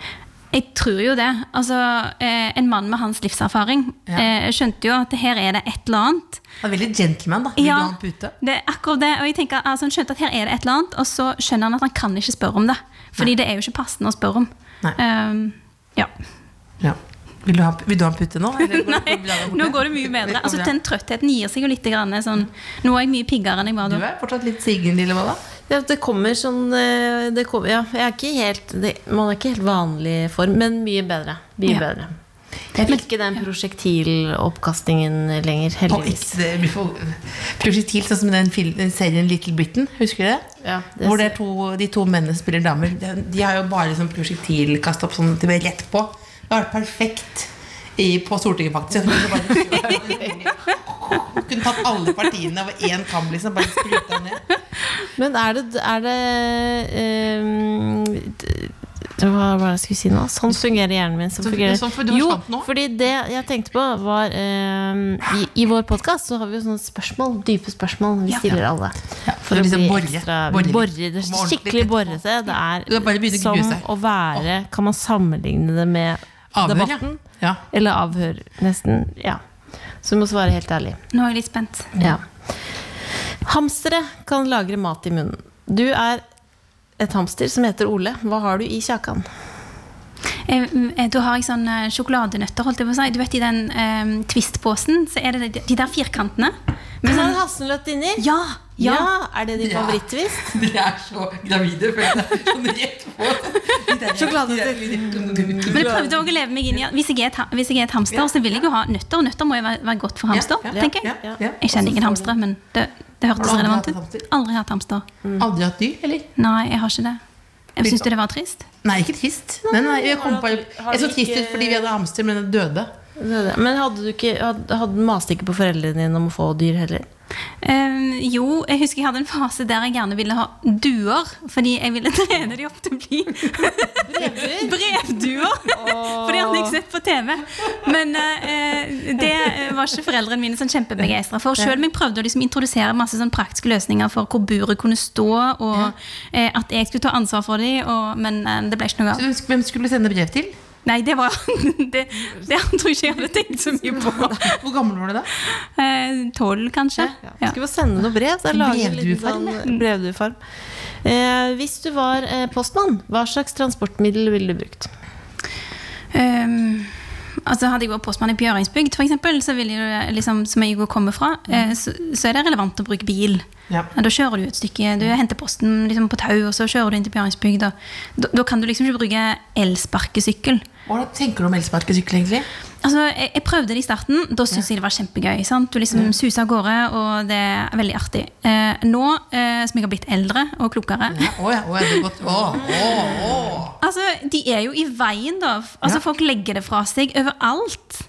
Speaker 5: jeg tror jo det. Altså, en mann med hans livserfaring
Speaker 3: Ja.
Speaker 5: skjønte jo at her er det et eller annet.
Speaker 3: Han er veldig gentleman, da. Vil
Speaker 5: Ja.
Speaker 3: du ha en pute?
Speaker 5: Det er akkurat det. Og jeg tenker, altså, han skjønte at her er det et eller annet, og så skjønner han at han kan ikke spørre om det. Fordi det er jo ikke passende å spørre om.
Speaker 3: Nei.
Speaker 5: Um, ja.
Speaker 3: Ja. Vil du ha, vil du ha en pute nå?
Speaker 5: Nei, nå går det mye bedre. Altså, den trøttheten gir seg jo litt. Grann, sånn, nå er jeg mye piggere enn jeg var
Speaker 3: Du er fortsatt litt sigen, lille mamma.
Speaker 4: Ja, det kommer sånn eh, det kommer, Ja, jeg er ikke helt det, Man er ikke helt vanlig form, men mye bedre. Mye
Speaker 5: Ja.
Speaker 4: bedre. Jeg fikk ikke den prosjektiloppkastingen lenger, heldigvis.
Speaker 3: ikke det blir for prosjektil, sånn som den den serien Little Britain. Husker du det?
Speaker 4: Ja, det
Speaker 3: Hvor det er to, de to mennene spiller damer. De, de har jo bare sånn prosjektilkast opp sånn at det blir rett på. Det har vært perfekt i, på Stortinget, faktisk. Bare, kunne tatt alle partiene over én kam, liksom. Bare spruta ned.
Speaker 4: Men er det, er det um, Hva var det jeg skulle si nå? Sånn fungerer hjernen min. Sånn
Speaker 3: Sånn
Speaker 4: fungerer.
Speaker 3: sånn for
Speaker 4: jo, fordi det jeg tenkte på, var ehm, i, I vår podkast så har vi jo sånne spørsmål, dype spørsmål vi stiller alle.
Speaker 3: Ja,
Speaker 4: For å
Speaker 3: liksom
Speaker 4: bli
Speaker 3: borre.
Speaker 4: ekstra
Speaker 3: Borre
Speaker 4: borre. Det er skikkelig borrete. Det
Speaker 3: Du kan bare
Speaker 4: er som å være Kan man sammenligne det med
Speaker 3: Avhør, ja. ja.
Speaker 4: Eller avhør, nesten. Ja. Så du må svare helt ærlig.
Speaker 5: Nå er jeg litt spent.
Speaker 4: Ja. Hamstere kan lagre mat i munnen. Du er et hamster som heter Ole. Hva har du i kjakan?
Speaker 5: Eh, eh, Da har jeg sånn eh, sjokoladenøtter, holdt jeg på å si. Du vet i den um, Twist-posen, så er det de, de der firkantene.
Speaker 4: Med sånn hasselnøtt inni?
Speaker 5: ja, ja.
Speaker 4: Ja, Er det din
Speaker 3: Ja.
Speaker 4: favoritt-twist?
Speaker 3: De er så gravide, føler jeg. Sånn rett på.
Speaker 4: Sjokoladenøtter.
Speaker 5: Men jeg prøvde også å leve meg inn i hvis jeg er hvis jeg er et hamster, så vil jeg jo ha nøtter. Og nøtter må jo være, være godt for hamster,
Speaker 3: Ja, ja,
Speaker 5: tenker jeg.
Speaker 3: ja, ja.
Speaker 5: Jeg kjenner ingen hamstere, men det, det hørtes relevant ut. Aldri hatt hamster.
Speaker 3: Aldri hatt dyr, eller?
Speaker 5: Nei, jeg har ikke det. Jeg Syns du det var trist?
Speaker 3: Nei, ikke trist. Nei, nei, jeg, kom på, jeg så trist ut fordi vi hadde hamster, men den døde.
Speaker 4: Det det. Men hadde du ikke hadde, hadde maste ikke på foreldrene dine om å få dyr heller?
Speaker 5: Um, jo, jeg husker jeg hadde en fase der jeg gjerne ville ha duer. Fordi jeg ville trene de opp til å bli brevduer. For det hadde jeg sett på TV. Men uh, det var ikke foreldrene mine sånn kjempebegeistra for. Selv om jeg prøvde å liksom introdusere masse sånn praktiske løsninger for hvor buret kunne stå, og uh, at jeg skulle ta ansvar for dem, men uh, det ble ikke noe av.
Speaker 3: Hvem Hvem skulle du sende brev til?
Speaker 5: Nei, det var det, det tror jeg ikke jeg hadde tenkt så mye på.
Speaker 3: Hvor gammel var du da?
Speaker 5: Eh, Tolv, kanskje. Ja.
Speaker 4: Skal vi sende noe brev?
Speaker 3: Brevduefarm,
Speaker 4: sånn brevduefarm. Eh, hvis du var eh, postmann, hva slags transportmiddel ville du brukt?
Speaker 5: Ehm, altså Hadde jeg vært postmann i Bjøringsbygd, for eksempel, så ville jeg, liksom, som jeg kommer fra, eh, så, så er det relevant å bruke bil.
Speaker 3: Ja.
Speaker 5: Da kjører du et stykke, du henter posten liksom, på tau, og så kjører du inn til Bjøringsbygd. Da, da kan du liksom ikke bruke elsparkesykkel.
Speaker 3: Hva tenker du om elsparkesykkel, egentlig?
Speaker 5: Altså, jeg, jeg prøvde det i starten. Da syntes jeg det var kjempegøy. Sant? Du liksom suser av gårde, og det er veldig artig. Eh, nå eh, som jeg har blitt eldre og klokere
Speaker 3: Ja, å ja, ja.
Speaker 5: Altså, De er jo i veien, da. Altså,
Speaker 3: Ja.
Speaker 5: Folk legger det fra seg overalt.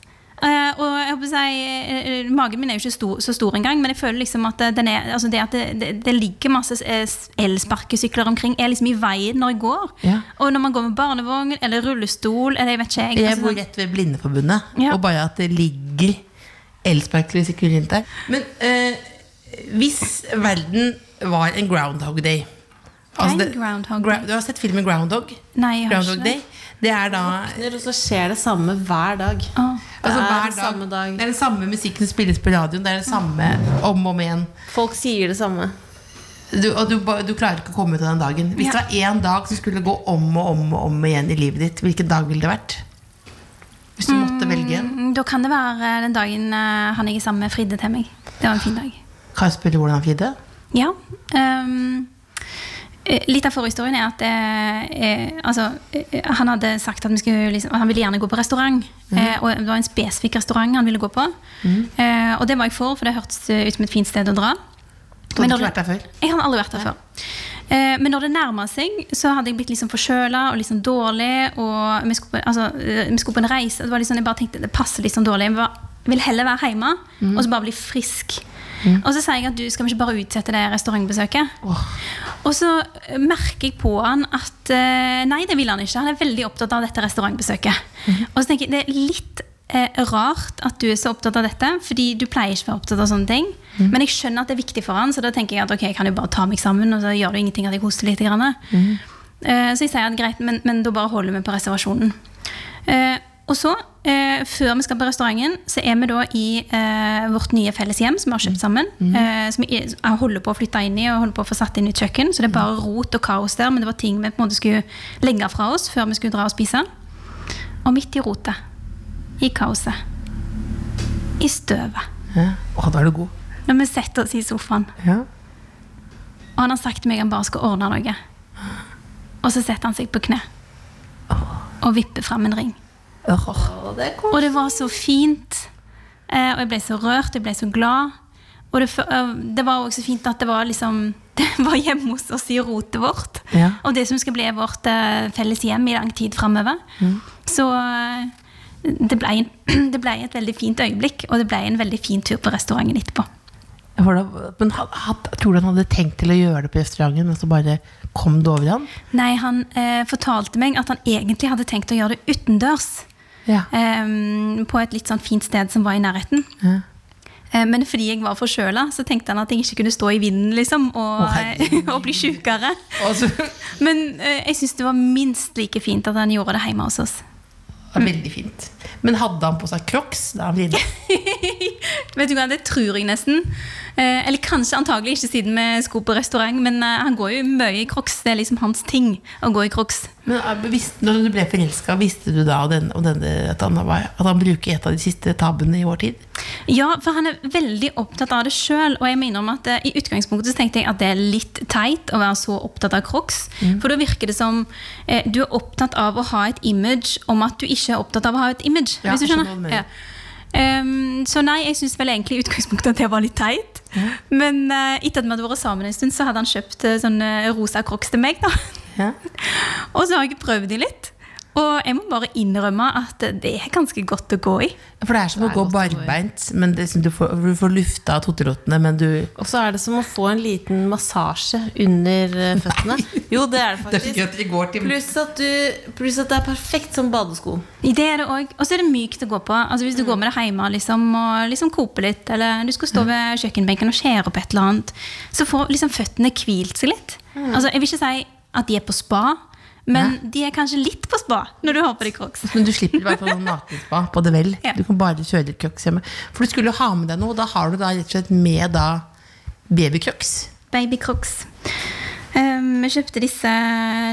Speaker 5: Eh, og jeg håper å si, eh, Magen min er jo ikke stor, så stor engang, men jeg føler liksom at den er, altså det at det, det, ligger masse eh, elsparkesykler omkring, er liksom i veien når jeg går.
Speaker 3: Ja.
Speaker 5: Og når man går med barnevogn eller rullestol eller jeg vet ikke jeg,
Speaker 3: Jeg
Speaker 5: altså,
Speaker 3: bor rett ved Blindeforbundet,
Speaker 5: Ja.
Speaker 3: og bare at det ligger elsparkesykler rundt der. Men eh, hvis verden var en Groundhog Day
Speaker 5: Er
Speaker 3: det-
Speaker 5: Groundhog Day?
Speaker 3: Du har sett filmen Groundhog?
Speaker 5: Nei, jeg har
Speaker 3: Groundhog
Speaker 5: ikke det.
Speaker 3: Day. Det er da
Speaker 4: Og så skjer det samme hver dag.
Speaker 5: Å.
Speaker 3: altså,
Speaker 4: det er
Speaker 3: hver
Speaker 4: dag. samme dag.
Speaker 3: Det er den samme musikken som spilles på radioen. Det er det samme om og om igjen.
Speaker 4: Folk sier det samme.
Speaker 3: Du, og du, du klarer ikke å komme ut av den dagen. Hvis det var én dag som skulle gå om og om og om igjen i livet ditt, hvilken dag ville det vært? Hvis du måtte velge en.
Speaker 5: Mm, Da kan det være den dagen eh, han jeg er sammen med, fridde til meg. Det var en fin dag.
Speaker 3: Kan jeg spørre hvordan han fridde?
Speaker 5: Ja. ehm, eh, litt av forhistorien er at eh, eh, altså, eh, han hadde sagt at vi skulle, liksom, han ville gjerne gå på restaurant. eh, og det var en spesifikk restaurant han ville gå på. Eh, og det var jeg for, for det hørtes eh, ut som et fint sted å dra.
Speaker 3: Du hadde ikke vært der før?
Speaker 5: Jeg har aldri vært der før. Eh, men når det nærma seg, så hadde jeg blitt liksom forkjøla og sånn dårlig. Og vi skulle, på, altså, eh, vi skulle på en reise. Det var sånn, jeg bare tenkte det passer litt sånn dårlig. Jeg var, vil heller være hjemme og så bare bli frisk. Og så sier jeg at du skal vi ikke bare utsette det restaurantbesøket. Og så eh, merker jeg på han at eh, nei, det vil han ikke. Han er veldig opptatt av dette restaurantbesøket. Og så tenker jeg det er litt eh, rart at du er så opptatt av dette, fordi du pleier ikke å være opptatt av sånne ting. Men jeg skjønner at det er viktig for han, så da tenker jeg at ok, jeg kan jo bare ta meg sammen, og så gjør det ingenting at jeg hoster litt. Grann. Eh, så jeg sier at greit, men, men da bare holder vi på reservasjonen. Eh, og så, eh, før vi skal på restauranten, så er vi da i eh, vårt nye felles hjem som vi har kjøpt sammen. Eh, som vi er- holder på å flytte inn i og holder på å få satt inn i kjøkken. Så det er bare rot og kaos der, men det var ting vi på en måte skulle legge fra oss før vi skulle dra og spise. Og midt i rotet, i kaoset, i støvet,
Speaker 3: Ja. Å, da er du god.
Speaker 5: når vi setter oss i sofaen,
Speaker 3: Ja.
Speaker 5: og han har sagt til meg han bare skal ordne noe, og så setter han seg på kne og vipper fram en ring.
Speaker 3: Åh.
Speaker 5: Og det var så fint. Eh, og jeg ble så rørt, jeg ble så glad. Og det, eh, det var også fint at det var liksom Det var hjemme hos oss i rotet vårt.
Speaker 3: Ja.
Speaker 5: Og det som skal bli vårt eh, felles hjem i lang tid framover. Så eh, det ble, en, det ble et veldig fint øyeblikk, og det ble en veldig fin tur på restauranten etterpå.
Speaker 3: Men tror du han hadde tenkt til å gjøre det på restauranten, men så bare kom det over han?
Speaker 5: Nei, han eh, fortalte meg at han egentlig hadde tenkt å gjøre det utendørs.
Speaker 3: Ja.
Speaker 5: Um, på et litt sånn fint sted som var i nærheten.
Speaker 3: Ja.
Speaker 5: Um, Men fordi jeg var forkjøla, så tenkte han at jeg ikke kunne stå i vinden liksom, og,
Speaker 3: oh,
Speaker 5: og bli sjukere.
Speaker 3: Altså.
Speaker 5: Men uh, jeg syns det var minst like fint at han gjorde det hjemme hos oss.
Speaker 3: var veldig fint. Men hadde han på seg crocs da han fridde?
Speaker 5: Vet du hva, Det tror jeg nesten. Eh, eller kanskje antagelig ikke siden vi sko på restaurant, men eh, han går jo mye i crocs. Det er liksom hans ting å gå i crocs.
Speaker 3: Men eh, visste, når du ble forelska, visste du da den, om denne, at, han var, at han bruker et av de siste tabbene i vår tid?
Speaker 5: Ja, for han er veldig opptatt av det sjøl. Og jeg mener om at eh, i utgangspunktet så tenkte jeg at det er litt teit å være så opptatt av crocs. For da virker det som eh, du er opptatt av å ha et image om at du ikke er opptatt av å ha et image.
Speaker 3: Ja,
Speaker 5: hvis du skjønner? Ja. Um, så nei, jeg syns vel egentlig i utgangspunktet at det var litt teit. Men uh, etter at vi hadde vært sammen en stund, så hadde han kjøpt uh, sånne rosa crocs til meg. da
Speaker 3: Ja.
Speaker 5: Og så har jeg prøvd de litt. Og jeg må bare innrømme at det er ganske godt å gå i.
Speaker 3: For det er som å gå barbeint, men det, er du, får, du får lufta totterottene, men du
Speaker 4: Og så er det som å få en liten massasje under føttene. føttene. Jo, det er det
Speaker 3: Det er
Speaker 4: faktisk.
Speaker 3: går til
Speaker 4: Pluss at, du, pluss at det er perfekt som badesko.
Speaker 5: Det er det også. Og så er det mykt å gå på. Altså Hvis du går med det hjemme liksom, og liksom koper litt, eller du skal stå ved kjøkkenbenken og skjære opp et eller annet, så får liksom føttene hvilt seg litt. Altså Jeg vil ikke si at de er på spa, men de er kanskje litt på spa når du har på deg crocs.
Speaker 3: Men du slipper i hvert fall noen nakenspa på det vel.
Speaker 5: Ja.
Speaker 3: Du kan bare kjøre crocs hjemme. For du skulle ha med deg noe, og da har du da rett og slett med da babycrocs.
Speaker 5: Baby-crocs. Um, vi kjøpte disse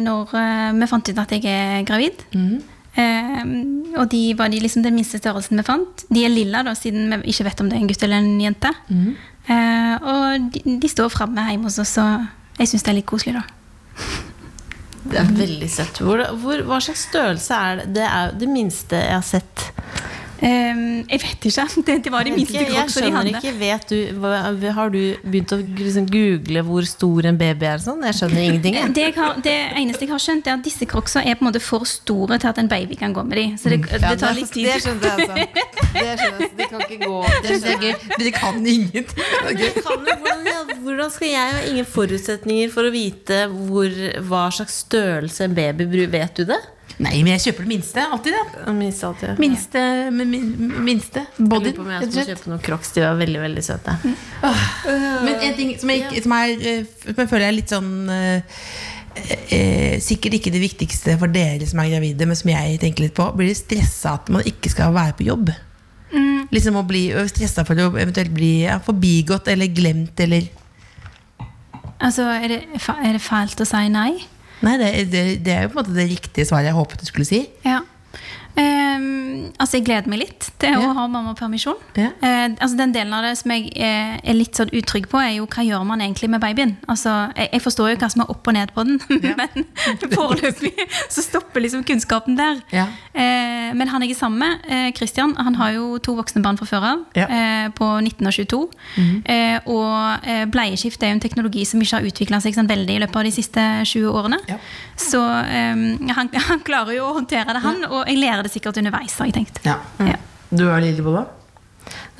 Speaker 5: når uh, vi fant ut at jeg er gravid. Um, og de var de liksom den minste størrelsen vi fant. De er lilla, da, siden vi ikke vet om det er en gutt eller en jente. Uh, og de, de står framme hjemme hos oss, og jeg syns det er litt koselig, da.
Speaker 4: Det er veldig søtt. Hvor, hvor, hva slags størrelse er det? Det er jo det minste jeg har sett.
Speaker 5: Um, jeg vet ikke. Det, det var de minste crocsene de hadde.
Speaker 4: ikke. Vet du, har du begynt å liksom google hvor stor en baby er? Sånn? Jeg skjønner ingenting. Jeg.
Speaker 5: Det, jeg har, det eneste jeg har skjønt, er at disse crocsene er på en måte for store til at en baby kan gå med dem. Så det, det tar litt tid.
Speaker 4: Det skjønte jeg, altså. Det skjønner jeg. De kan ikke gå.
Speaker 3: Det er gøy. Dere kan ingenting. Det
Speaker 4: hvordan, hvordan skal jeg ha ingen forutsetninger for å vite hvor, hva slags størrelse en baby bruker? Vet du det?
Speaker 3: Nei, men jeg kjøper det minste. Alltid det.
Speaker 4: Minste alltid. ja.
Speaker 3: Minste, min, minste. minste
Speaker 4: Jeg
Speaker 3: body.
Speaker 4: lurer på om jeg skal kjøpe noen crocs. De var veldig veldig søte.
Speaker 3: Men en ting som jeg, som er, eh, som jeg føler er litt sånn eh, eh, Sikkert ikke det viktigste for dere som er gravide, men som jeg tenker litt på. Blir dere stressa at man ikke skal være på jobb? Liksom å bli stressa for å eventuelt bli ja, forbigått eller glemt eller
Speaker 5: Altså, er det, er det fælt å si nei?
Speaker 3: Nei, det, det, det er jo på en måte det riktige svaret jeg håpet du skulle si.
Speaker 5: Ja. Ehm, altså, jeg gleder meg litt til
Speaker 3: Ja.
Speaker 5: å ha mammapermisjon.
Speaker 3: Ja.
Speaker 5: Eh, altså, den delen av det som jeg eh, er litt sånn utrygg på, er jo hva gjør man egentlig med babyen? Altså, jeg, jeg forstår jo hva som er opp og ned på den,
Speaker 3: Ja.
Speaker 5: men foreløpig så stopper liksom kunnskapen der. Eh, men han jeg er sammen med, eh, Christian, han har jo to voksne barn fra før av, på 19 og 22. eh, og eh, bleieskift er jo en teknologi som ikke har utvikla seg sånn veldig i løpet av de siste 20 årene. Så eh, han, han klarer jo å håndtere det, han, og jeg lærer det sikkert underveis, har jeg tenkt.
Speaker 3: Ja.
Speaker 5: Ja.
Speaker 3: Du er Lillebolla?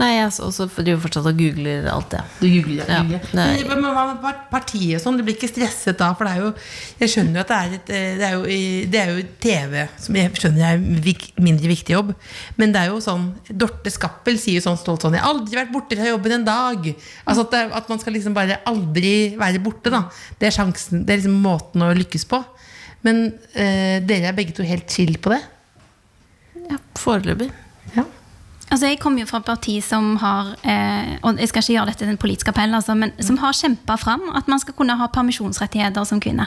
Speaker 4: Nei, jeg også driver fortsatt og googler alt det.
Speaker 3: Du googler, ja. Googler. Men, hva med partiet og sånn? Du blir ikke stresset da? For det er jo Jeg skjønner jo at det er, et, eh, det er, jo, det er jo TV, som jeg skjønner er en mindre viktig jobb. Men det er jo sånn Dorte Skappel sier jo sånn stolt sånn 'Jeg har aldri vært borte fra jobben en dag'. Altså at, det, at man skal liksom bare aldri være borte, da. Det er sjansen Det er liksom måten å lykkes på. Men eh, dere er begge to helt chill på det?
Speaker 4: Ja, Foreløpig.
Speaker 3: Ja.
Speaker 5: Altså, Jeg kommer jo fra et parti som har eh, og jeg skal ikke gjøre dette til en politisk appell, altså, men som har kjempa fram at man skal kunne ha permisjonsrettigheter som kvinne.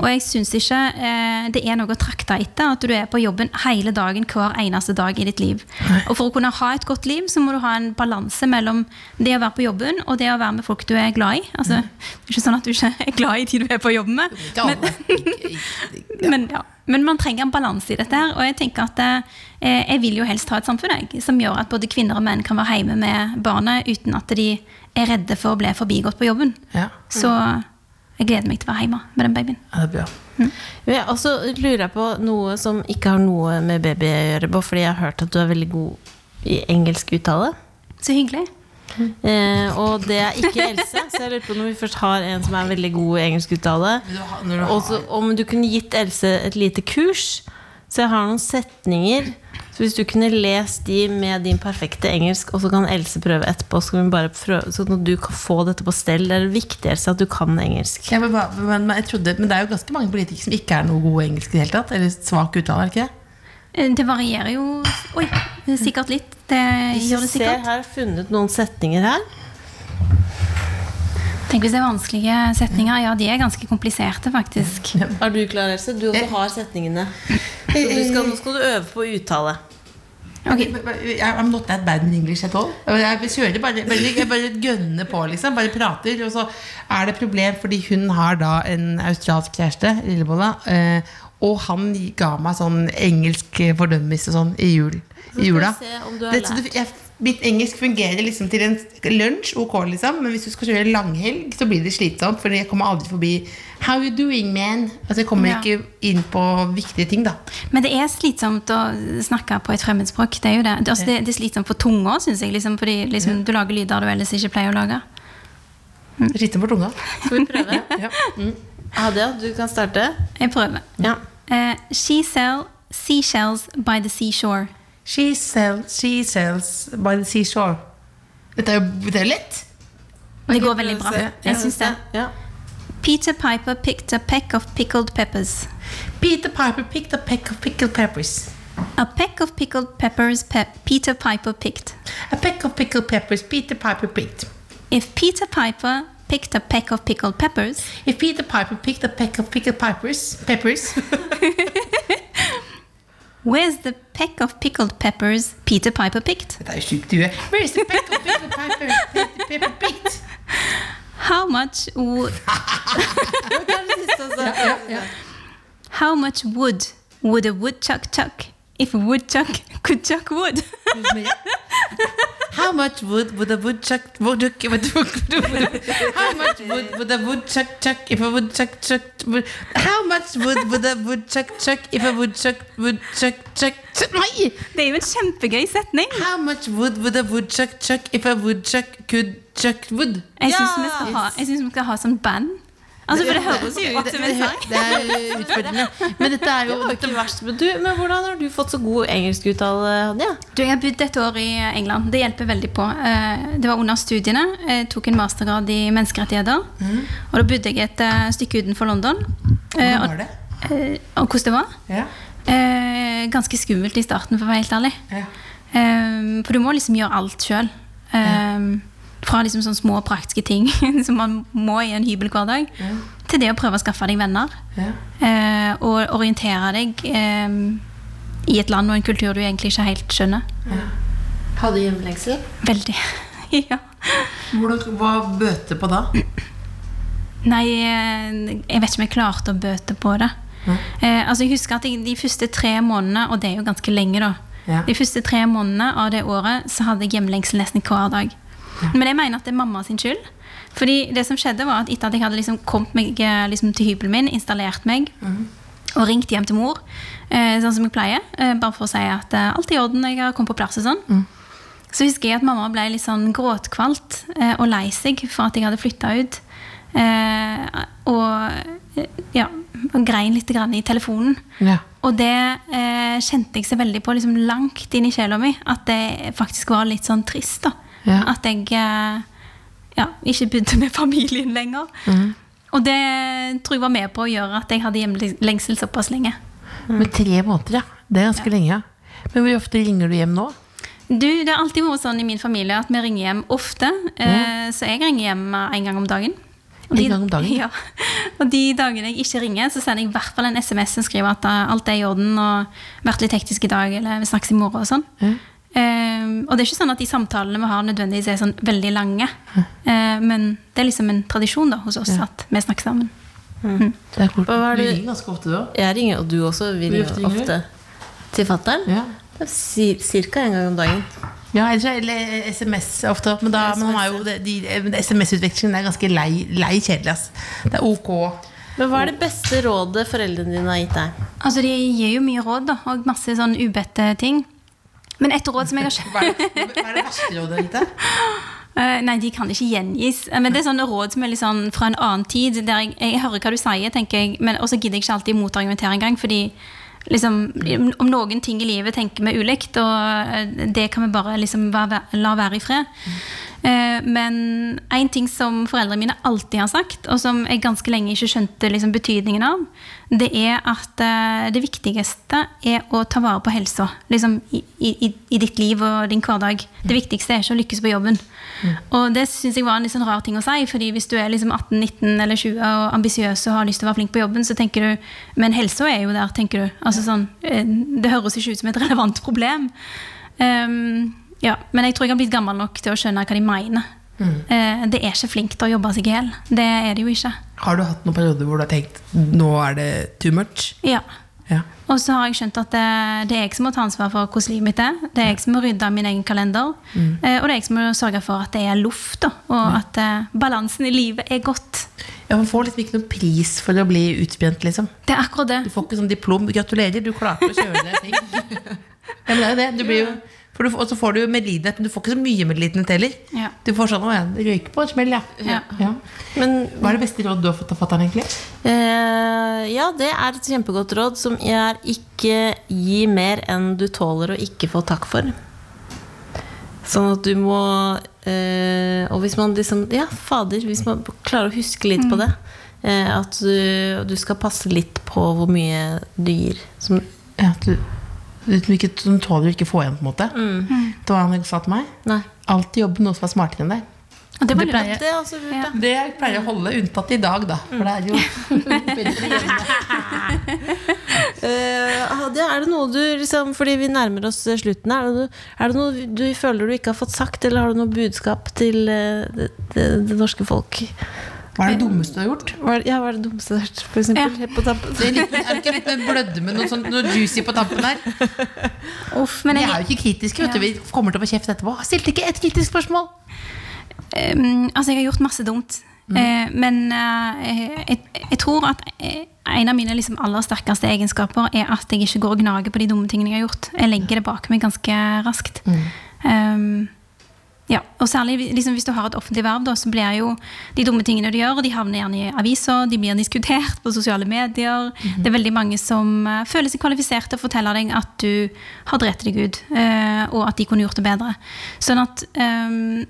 Speaker 5: Og jeg syns ikke eh, det er noe å trakte etter at du er på jobben hele dagen hver eneste dag i ditt liv. Og for å kunne ha et godt liv, så må du ha en balanse mellom det å være på jobben og det å være med folk du er glad i. Altså, Det er ikke sånn at du ikke er glad i de du er på jobb med.
Speaker 3: Ikke-
Speaker 5: Men, ja. Men man trenger en balanse i dette. her Og jeg tenker at eh, jeg vil jo helst ha et samfunn jeg, som gjør at både kvinner og menn kan være hjemme med barnet uten at de er redde for å bli forbigått på jobben.
Speaker 3: Ja.
Speaker 5: Så jeg gleder meg til å være hjemme med den babyen.
Speaker 3: ja, det er bra.
Speaker 4: Ja, og så lurer jeg på noe som ikke har noe med baby å gjøre, bare fordi jeg har hørt at du er veldig god i engelsk uttale.
Speaker 5: Så hyggelig.
Speaker 4: Eh, og det er ikke Else, så jeg lurer på når vi først har en som er veldig god i engelsk uttale.
Speaker 3: Når du har- når du har-
Speaker 4: Og så om du kunne gitt Else et lite kurs. Så jeg har noen setninger. Så hvis du kunne lest de med din perfekte engelsk, og så kan Else prøve etterpå, så kan vi bare prøve, så du kan få dette på stell. Det er det viktigste at du kan engelsk.
Speaker 3: Ja, men, men, men, jeg trodde, men det er jo ganske mange politikere som ikke er noe gode engelsk i det hele tatt. Eller svak uttale, er det ikke det?
Speaker 5: Eh, Det varierer jo Oi, sikkert litt. Det
Speaker 4: Hvis
Speaker 5: gjør
Speaker 4: du
Speaker 5: det
Speaker 4: ser
Speaker 5: sikkert.
Speaker 4: her, har jeg funnet noen setninger her.
Speaker 5: Tenk hvis det er vanskelige setninger. Ja, de er ganske kompliserte, faktisk.
Speaker 4: Er du klar, Else? Du også har setningene. Så du skal, nå skal du øve på uttale.
Speaker 5: Okay.
Speaker 3: I'm not that bad in English at all. Jeg kjører bare, bare, bare gønner på, liksom. Bare prater. Og så er det problem fordi hun har da en australsk kjæreste, Lillebolla. Eh, og han ga meg sånn engelsk fordømmelse sånn i jul. I jula.
Speaker 4: se om du har
Speaker 3: Det-
Speaker 4: lært.
Speaker 3: du- jeg mitt engelsk fungerer liksom til en lunsj, ok, liksom. Men hvis du skal kjøre langhelg, så blir det slitsomt. For jeg kommer aldri forbi How you doing, man? Altså, jeg kommer
Speaker 5: Ja.
Speaker 3: ikke inn på viktige ting, da.
Speaker 5: Men det er slitsomt å snakke på et fremmedspråk. Det er jo det. Det, altså, det, det er slitsomt for tunga, syns jeg. Liksom, fordi liksom, du lager lyder du ellers ikke pleier å lage.
Speaker 3: Slitsomt er Sliten for tunga.
Speaker 4: Skal vi prøve?
Speaker 3: Ja. Mm.
Speaker 4: Hadia, du kan starte.
Speaker 5: Jeg prøver.
Speaker 4: Ja.
Speaker 5: Eh, she sell seashells by the seashore.
Speaker 3: She sells, she sells by the seashore. Dette er jo det er lett.
Speaker 5: Det går veldig bra. Jeg syns det.
Speaker 4: Ja.
Speaker 5: Peter Piper picked a peck of pickled peppers.
Speaker 3: Peter Piper picked a peck of pickled peppers.
Speaker 5: A peck of pickled peppers pe Peter Piper picked.
Speaker 3: A peck of pickled peppers Peter Piper picked.
Speaker 5: If Peter Piper picked a peck of pickled peppers,
Speaker 3: If Peter Piper picked a peck of pickled peppers, peppers
Speaker 5: where's the peck of pickled peppers Peter Piper picked?
Speaker 3: Dette er jo sjukt due. Where is the peck of pickled peppers Peter Piper picked?
Speaker 5: How much wo- How much wood would a woodchuck chuck if a woodchuck could chuck wood?
Speaker 3: How much wood would a woodchuck would, would, How much wood would a woodchuck chuck if a woodchuck chuck would, How much wood would a woodchuck chuck if a woodchuck would chuck Nei!
Speaker 5: Det er jo en kjempegøy setning.
Speaker 3: How much wood would a woodchuck chuck if a woodchuck could chuck wood?
Speaker 5: Jeg syns vi, skal ha- jeg synes vi skal ha sånn band. Altså, For det høres jo ut som en sang.
Speaker 3: Det er utfordrende. Men dette er jo
Speaker 4: Det ikke verst, men, du, men hvordan har du fått så god engelskuttale, Hadia?
Speaker 5: Du, jeg har bodd et år i England. Det hjelper veldig på. Eh, Det var under studiene. Jeg tok en mastergrad i menneskerettigheter. Og da bodde jeg et eh, stykke utenfor London. Eh,
Speaker 3: Hvordan var det?
Speaker 5: eh, Og hvordan det var?
Speaker 3: Ja.
Speaker 5: Eh, ganske skummelt i starten, for å være helt ærlig.
Speaker 3: Ja.
Speaker 5: Eh, for du må liksom gjøre alt sjøl. Fra liksom sånne små praktiske ting som man må i en hybel hver dag, ja. til det å prøve å skaffe deg venner.
Speaker 3: Ja.
Speaker 5: eh, og orientere deg eh, i et land og en kultur du egentlig ikke helt skjønner.
Speaker 4: Hadde du hjemlengsel?
Speaker 5: Veldig. ja.
Speaker 3: Hvordan, hva bøter på da?
Speaker 5: Nei, eh, jeg vet ikke om jeg klarte å bøte på det. Eh, altså jeg husker at jeg, De første tre månedene, og det er jo ganske lenge, da
Speaker 3: Ja.
Speaker 5: De første tre månedene av det året så hadde jeg hjemlengsel nesten hver dag. Men jeg mener at det er mamma sin skyld. Fordi det som skjedde var at Etter at jeg hadde liksom kommet meg eh, liksom til hybelen min, installert meg og ringt hjem til mor, eh, sånn som jeg pleier, eh, bare for å si at alt er i orden, jeg har kommet på plass og sånn, så husker jeg at mamma ble litt sånn gråtkvalt og lei seg for at jeg hadde flytta ut. Eh, og ja, grein litt grann i telefonen.
Speaker 3: Ja.
Speaker 5: Og det eh, kjente jeg så veldig på liksom langt inn i sjela mi, at det faktisk var litt sånn trist. da.
Speaker 3: Ja.
Speaker 5: At jeg eh, ja, ikke begynte med familien lenger. Og det tror jeg var med på å gjøre at jeg hadde hjemlengsel såpass lenge.
Speaker 3: Med tre måneder, ja. Det er ganske lenge. Men hvor ofte ringer du hjem nå?
Speaker 5: Du, Det har alltid vært sånn i min familie at vi ringer hjem ofte. Eh, så jeg ringer hjem eh, en gang om dagen. Og
Speaker 3: En gang om dagen?
Speaker 5: Ja. Og de dagene jeg ikke ringer, så sender jeg i hvert fall en SMS som skriver at alt er i orden og vært litt hektisk i dag, eller vi snakkes i morgen og sånn. Eh, og det er ikke sånn at de samtalene vi har nødvendigvis er sånn veldig lange. Eh, men det er liksom en tradisjon da hos oss at vi snakker sammen.
Speaker 3: Det er
Speaker 4: cool.
Speaker 3: Du
Speaker 4: det-
Speaker 3: ringer ganske ofte, du òg.
Speaker 4: Jeg ringer, og du også. Vi ringer
Speaker 3: ofte ringer
Speaker 4: ofte. Til fattern?
Speaker 3: Ja.
Speaker 4: Cirka en gang om dagen.
Speaker 3: Ja, ellers er det SMS ofte. Men, da, men han er jo, de, de, SMS-utvekslingen er ganske lei, lei kjedelig. ass. Det er ok.
Speaker 4: Men hva er det beste rådet foreldrene dine har gitt deg?
Speaker 5: Altså De gir jo mye råd da, og masse sånn ubedte ting. Men et råd som jeg har
Speaker 3: Hva er det, hva er det verste rådet ditt? da?
Speaker 5: Eh, nei, de kan ikke gjengis. Eh, Men det er sånne råd som er litt sånn fra en annen tid. Der jeg, jeg hører hva du sier, tenker jeg, men også gidder jeg ikke alltid motargumentere engang. Fordi liksom, om noen ting i livet tenker vi ulikt, og eh, det kan vi bare liksom la være i fred. Eh, Men en ting som foreldrene mine alltid har sagt, og som jeg ganske lenge ikke skjønte liksom betydningen av, det er at eh, det viktigste er å ta vare på helsa liksom, i, i, i ditt liv og din hverdag. Det viktigste er ikke å lykkes på jobben. Og det syns jeg var en litt sånn rar ting å si, fordi hvis du er liksom 18-19 eller 20 og ambisiøs og har lyst til å være flink på jobben, så tenker du Men helsa er jo der, tenker du. Altså sånn, eh, det høres ikke ut som et relevant problem. Ehm, ja, men jeg tror jeg har blitt gammel nok til å skjønne hva de mener. Mm. det er ikke flink til å jobbe seg i hjel. Det er det jo ikke.
Speaker 3: Har du hatt noen perioder hvor du har tenkt nå er det too much?
Speaker 5: Ja.
Speaker 3: Ja.
Speaker 5: Og så har jeg skjønt at det, det er jeg som må ta ansvar for hvordan livet mitt er. Det er jeg som må rydde min egen kalender.
Speaker 3: Mm.
Speaker 5: Eh, og det er jeg som må sørge for at det er luft, og at eh, balansen i livet er godt.
Speaker 3: Ja, Man får liksom ikke noen pris for å bli utbrent, liksom.
Speaker 5: Det er akkurat det.
Speaker 3: Du får ikke sånn diplom. Gratulerer, du klarte å kjøre deg ting. Ja, men det er jo det. Du blir jo, for du, og så får du medlidenhet, men du får ikke så mye medlidenhet heller.
Speaker 5: Ja.
Speaker 3: Du får sånn 'Å det røyker på et smell', ja.
Speaker 5: Ja.
Speaker 3: ja.
Speaker 4: Men
Speaker 3: Hva er det beste rådet du har fått av fatter'n, egentlig?
Speaker 4: eh, ja, det er et kjempegodt råd som er ikke gi mer enn du tåler å ikke få takk for. Sånn at du må eh, Og hvis man liksom Ja, fader, hvis man klarer å huske litt på det. Eh, at du, du skal passe litt på hvor mye du gir. Som,
Speaker 3: Ja, du, du, ikke, du tåler å ikke få igjen, på en måte. Det var han sa til meg.
Speaker 4: nei.
Speaker 3: Alltid jobb med noe som er smartere enn deg.
Speaker 5: Og det
Speaker 3: Det pleier-
Speaker 4: Det altså,
Speaker 5: Ja.
Speaker 3: Det jeg pleier å holde unntatt i dag, da. For det er jo
Speaker 4: Eh, Hadia, er det noe du liksom, Fordi vi nærmer oss eh, slutten her. Er er det noe du føler du ikke har fått sagt, eller har du noe budskap til uh, det, det, det norske folk?
Speaker 3: Hva er det dummeste du har gjort?
Speaker 4: Hva er, ja, hva er det dummeste du har gjort? for eksempel? Helt på tampen.
Speaker 3: Det er, litt, er det ikke litt med blødde med noe, sånt, noe juicy på tampen der?
Speaker 5: Uff, men
Speaker 3: Vi
Speaker 5: jeg,
Speaker 3: er jo ikke kritiske, vet du. Vi kommer til å få kjeft etterpå. Stilte ikke et kritisk spørsmål.
Speaker 5: Um, altså, jeg har gjort masse dumt. Eh, men uh, jeg, jeg tror at eh, en av mine liksom aller sterkeste egenskaper er at jeg ikke går og gnager på de dumme tingene jeg har gjort. Jeg legger det bak meg ganske raskt. Um, ja, og særlig liksom, hvis du har et offentlig verv, da, så blir jo de dumme tingene du gjør, de havner gjerne i aviser, de blir diskutert på sosiale medier. Det er veldig mange som uh, føler seg kvalifisert til å fortelle deg at du har drept deg ut, uh, og at de kunne gjort det bedre. Sånn at um,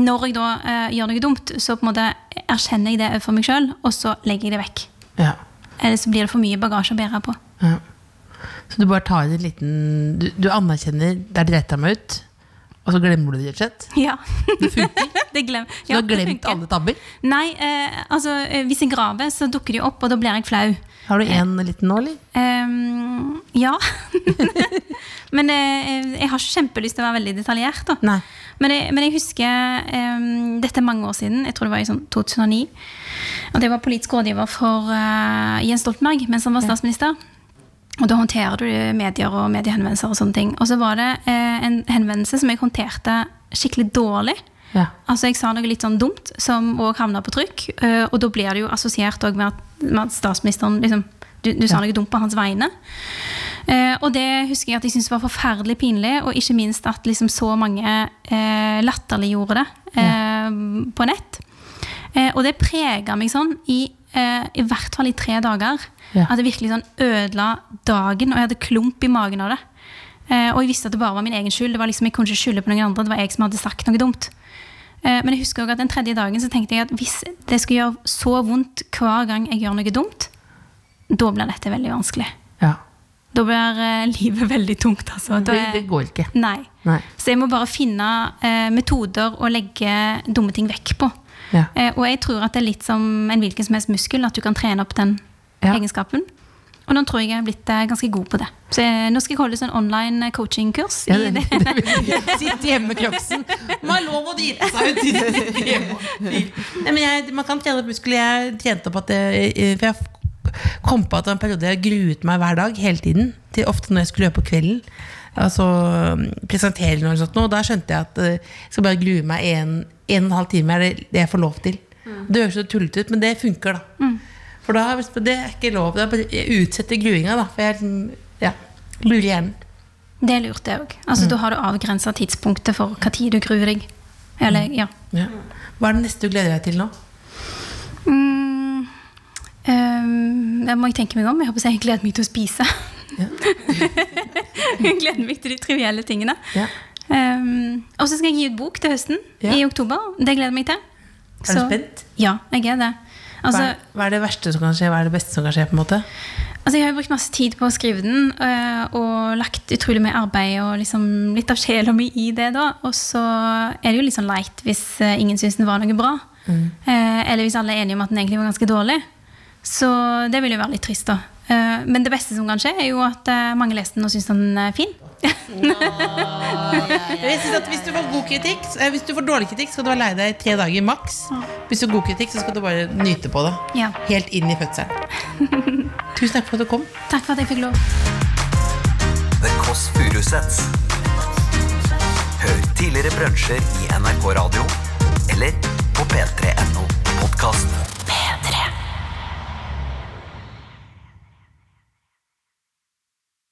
Speaker 5: når jeg da uh, gjør noe dumt, så på en måte erkjenner jeg det overfor meg sjøl, og så legger jeg det vekk.
Speaker 3: Ja.
Speaker 5: Eller så blir det for mye bagasje å bære på.
Speaker 3: ja. Så du bare tar en liten Du, du anerkjenner der dreit jeg meg ut, og så glemmer du det rett og slett?
Speaker 5: Ja.
Speaker 3: Det funker?
Speaker 5: det glem,
Speaker 3: Du
Speaker 5: ja,
Speaker 3: har glemt alle tabber?
Speaker 5: Nei, eh, altså eh, hvis jeg graver, så dukker de opp, og da blir jeg flau.
Speaker 3: Har du en liten nå, eller?
Speaker 5: Ehm, ja. men eh, jeg har ikke kjempelyst til å være veldig detaljert. Men jeg, men jeg husker ehm, Dette er mange år siden. Jeg tror det var i sånn 2009. Og det var politisk rådgiver for eh, Jens Stoltenberg mens han var statsminister. Og da håndterer du medier og mediehenvendelser og sånne ting. Og så var det eh, en henvendelse som jeg håndterte skikkelig dårlig.
Speaker 3: Ja.
Speaker 5: Altså Jeg sa noe litt sånn dumt som òg havna på trykk. eh, og da blir det jo assosiert òg med, med at statsministeren liksom, du, du sa noe dumt på hans vegne. Eh, og det husker jeg at jeg syntes var forferdelig pinlig, og ikke minst at liksom så mange eh, latterliggjorde det eh, på nett. Eh, og det prega meg sånn i, i hvert fall i tre dager.
Speaker 3: Ja.
Speaker 5: At det virkelig sånn ødela dagen, og jeg hadde klump i magen av det. Eh, og jeg visste at det bare var min egen skyld. Det var liksom, jeg kunne ikke skylde på noen andre. Det var jeg som hadde sagt noe dumt. Eh, men jeg husker også at den tredje dagen så tenkte jeg at hvis det skal gjøre så vondt hver gang jeg gjør noe dumt, da blir dette veldig vanskelig.
Speaker 3: ja.
Speaker 5: Da blir eh, livet veldig tungt. Altså.
Speaker 3: Det, det går ikke.
Speaker 5: Nei.
Speaker 3: Nei.
Speaker 5: Så jeg må bare finne eh, metoder å legge dumme ting vekk på.
Speaker 3: Ja.
Speaker 5: Eh, og jeg tror at det er litt som en hvilken som helst muskel, at du kan trene opp den
Speaker 3: Ja.
Speaker 5: egenskapen. Og nå tror jeg jeg er blitt eh, ganske god på det. Så jeg, nå skal jeg holde sånn online eh, coaching-kurs.
Speaker 3: Ja, det,
Speaker 5: det.
Speaker 3: det, Sitt hjemme, Kroksen. Man har lov å drite seg ut. Nei, men jeg, man kan trene opp muskler. Jeg trente opp at jeg, for jeg kom på at det var en periode jeg gruet meg hver dag, hele tiden. Til ofte når jeg skulle gjøre på kvelden. Altså presentere noe eller sånt. Og da skjønte jeg at eh, jeg skal bare grue meg en, en og en halv time. Er det jeg får lov til. Det høres så tullete ut, men det funker, da. For da, det er ikke lov. Det er jeg utsetter gruinga, da. For jeg liksom, ja, lurer hjernen.
Speaker 5: Det er lurt, det òg. Altså, Da har du avgrensa tidspunktet for hva tid du gruer deg. Eller, ja.
Speaker 3: Ja. Hva er det neste du gleder deg til nå?
Speaker 5: Mm, um, da må jeg tenke meg om. Jeg håper jeg gleder meg til å spise. Jeg gleder meg til de trivielle tingene.
Speaker 3: Ja.
Speaker 5: Ehm, og så skal jeg gi ut bok til høsten. I oktober. Det gleder jeg meg til.
Speaker 3: Er du spent?
Speaker 5: Ja, jeg er det.
Speaker 3: Hva
Speaker 5: Altså,
Speaker 3: er, hva er det verste som kan skje? Hva er det beste som kan skje? på en måte?
Speaker 5: altså Jeg har jo brukt masse tid på å skrive den, øh, og lagt utrolig mye arbeid og liksom litt av sjela mi i det. da Og så er det jo litt sånn leit hvis øh, ingen syns den var noe bra. Mm. eller hvis alle er enige om at den egentlig var ganske dårlig. Så det vil jo være litt trist, da. Eh, men det beste som kan skje, er jo at eh, mange leser den og syns den er fin. No.
Speaker 3: Jeg synes at hvis du får god kritikk Hvis du får dårlig kritikk, skal du være lei deg i tre dager maks. Hvis du får god kritikk, så skal du bare nyte på det.
Speaker 5: Ja.
Speaker 3: Helt inn i fødselen. Tusen takk for at du kom.
Speaker 5: Takk for at jeg fikk lov.
Speaker 2: The Kåss Furuseths. Hør tidligere brunsjer i NRK Radio eller på p3.no podkast.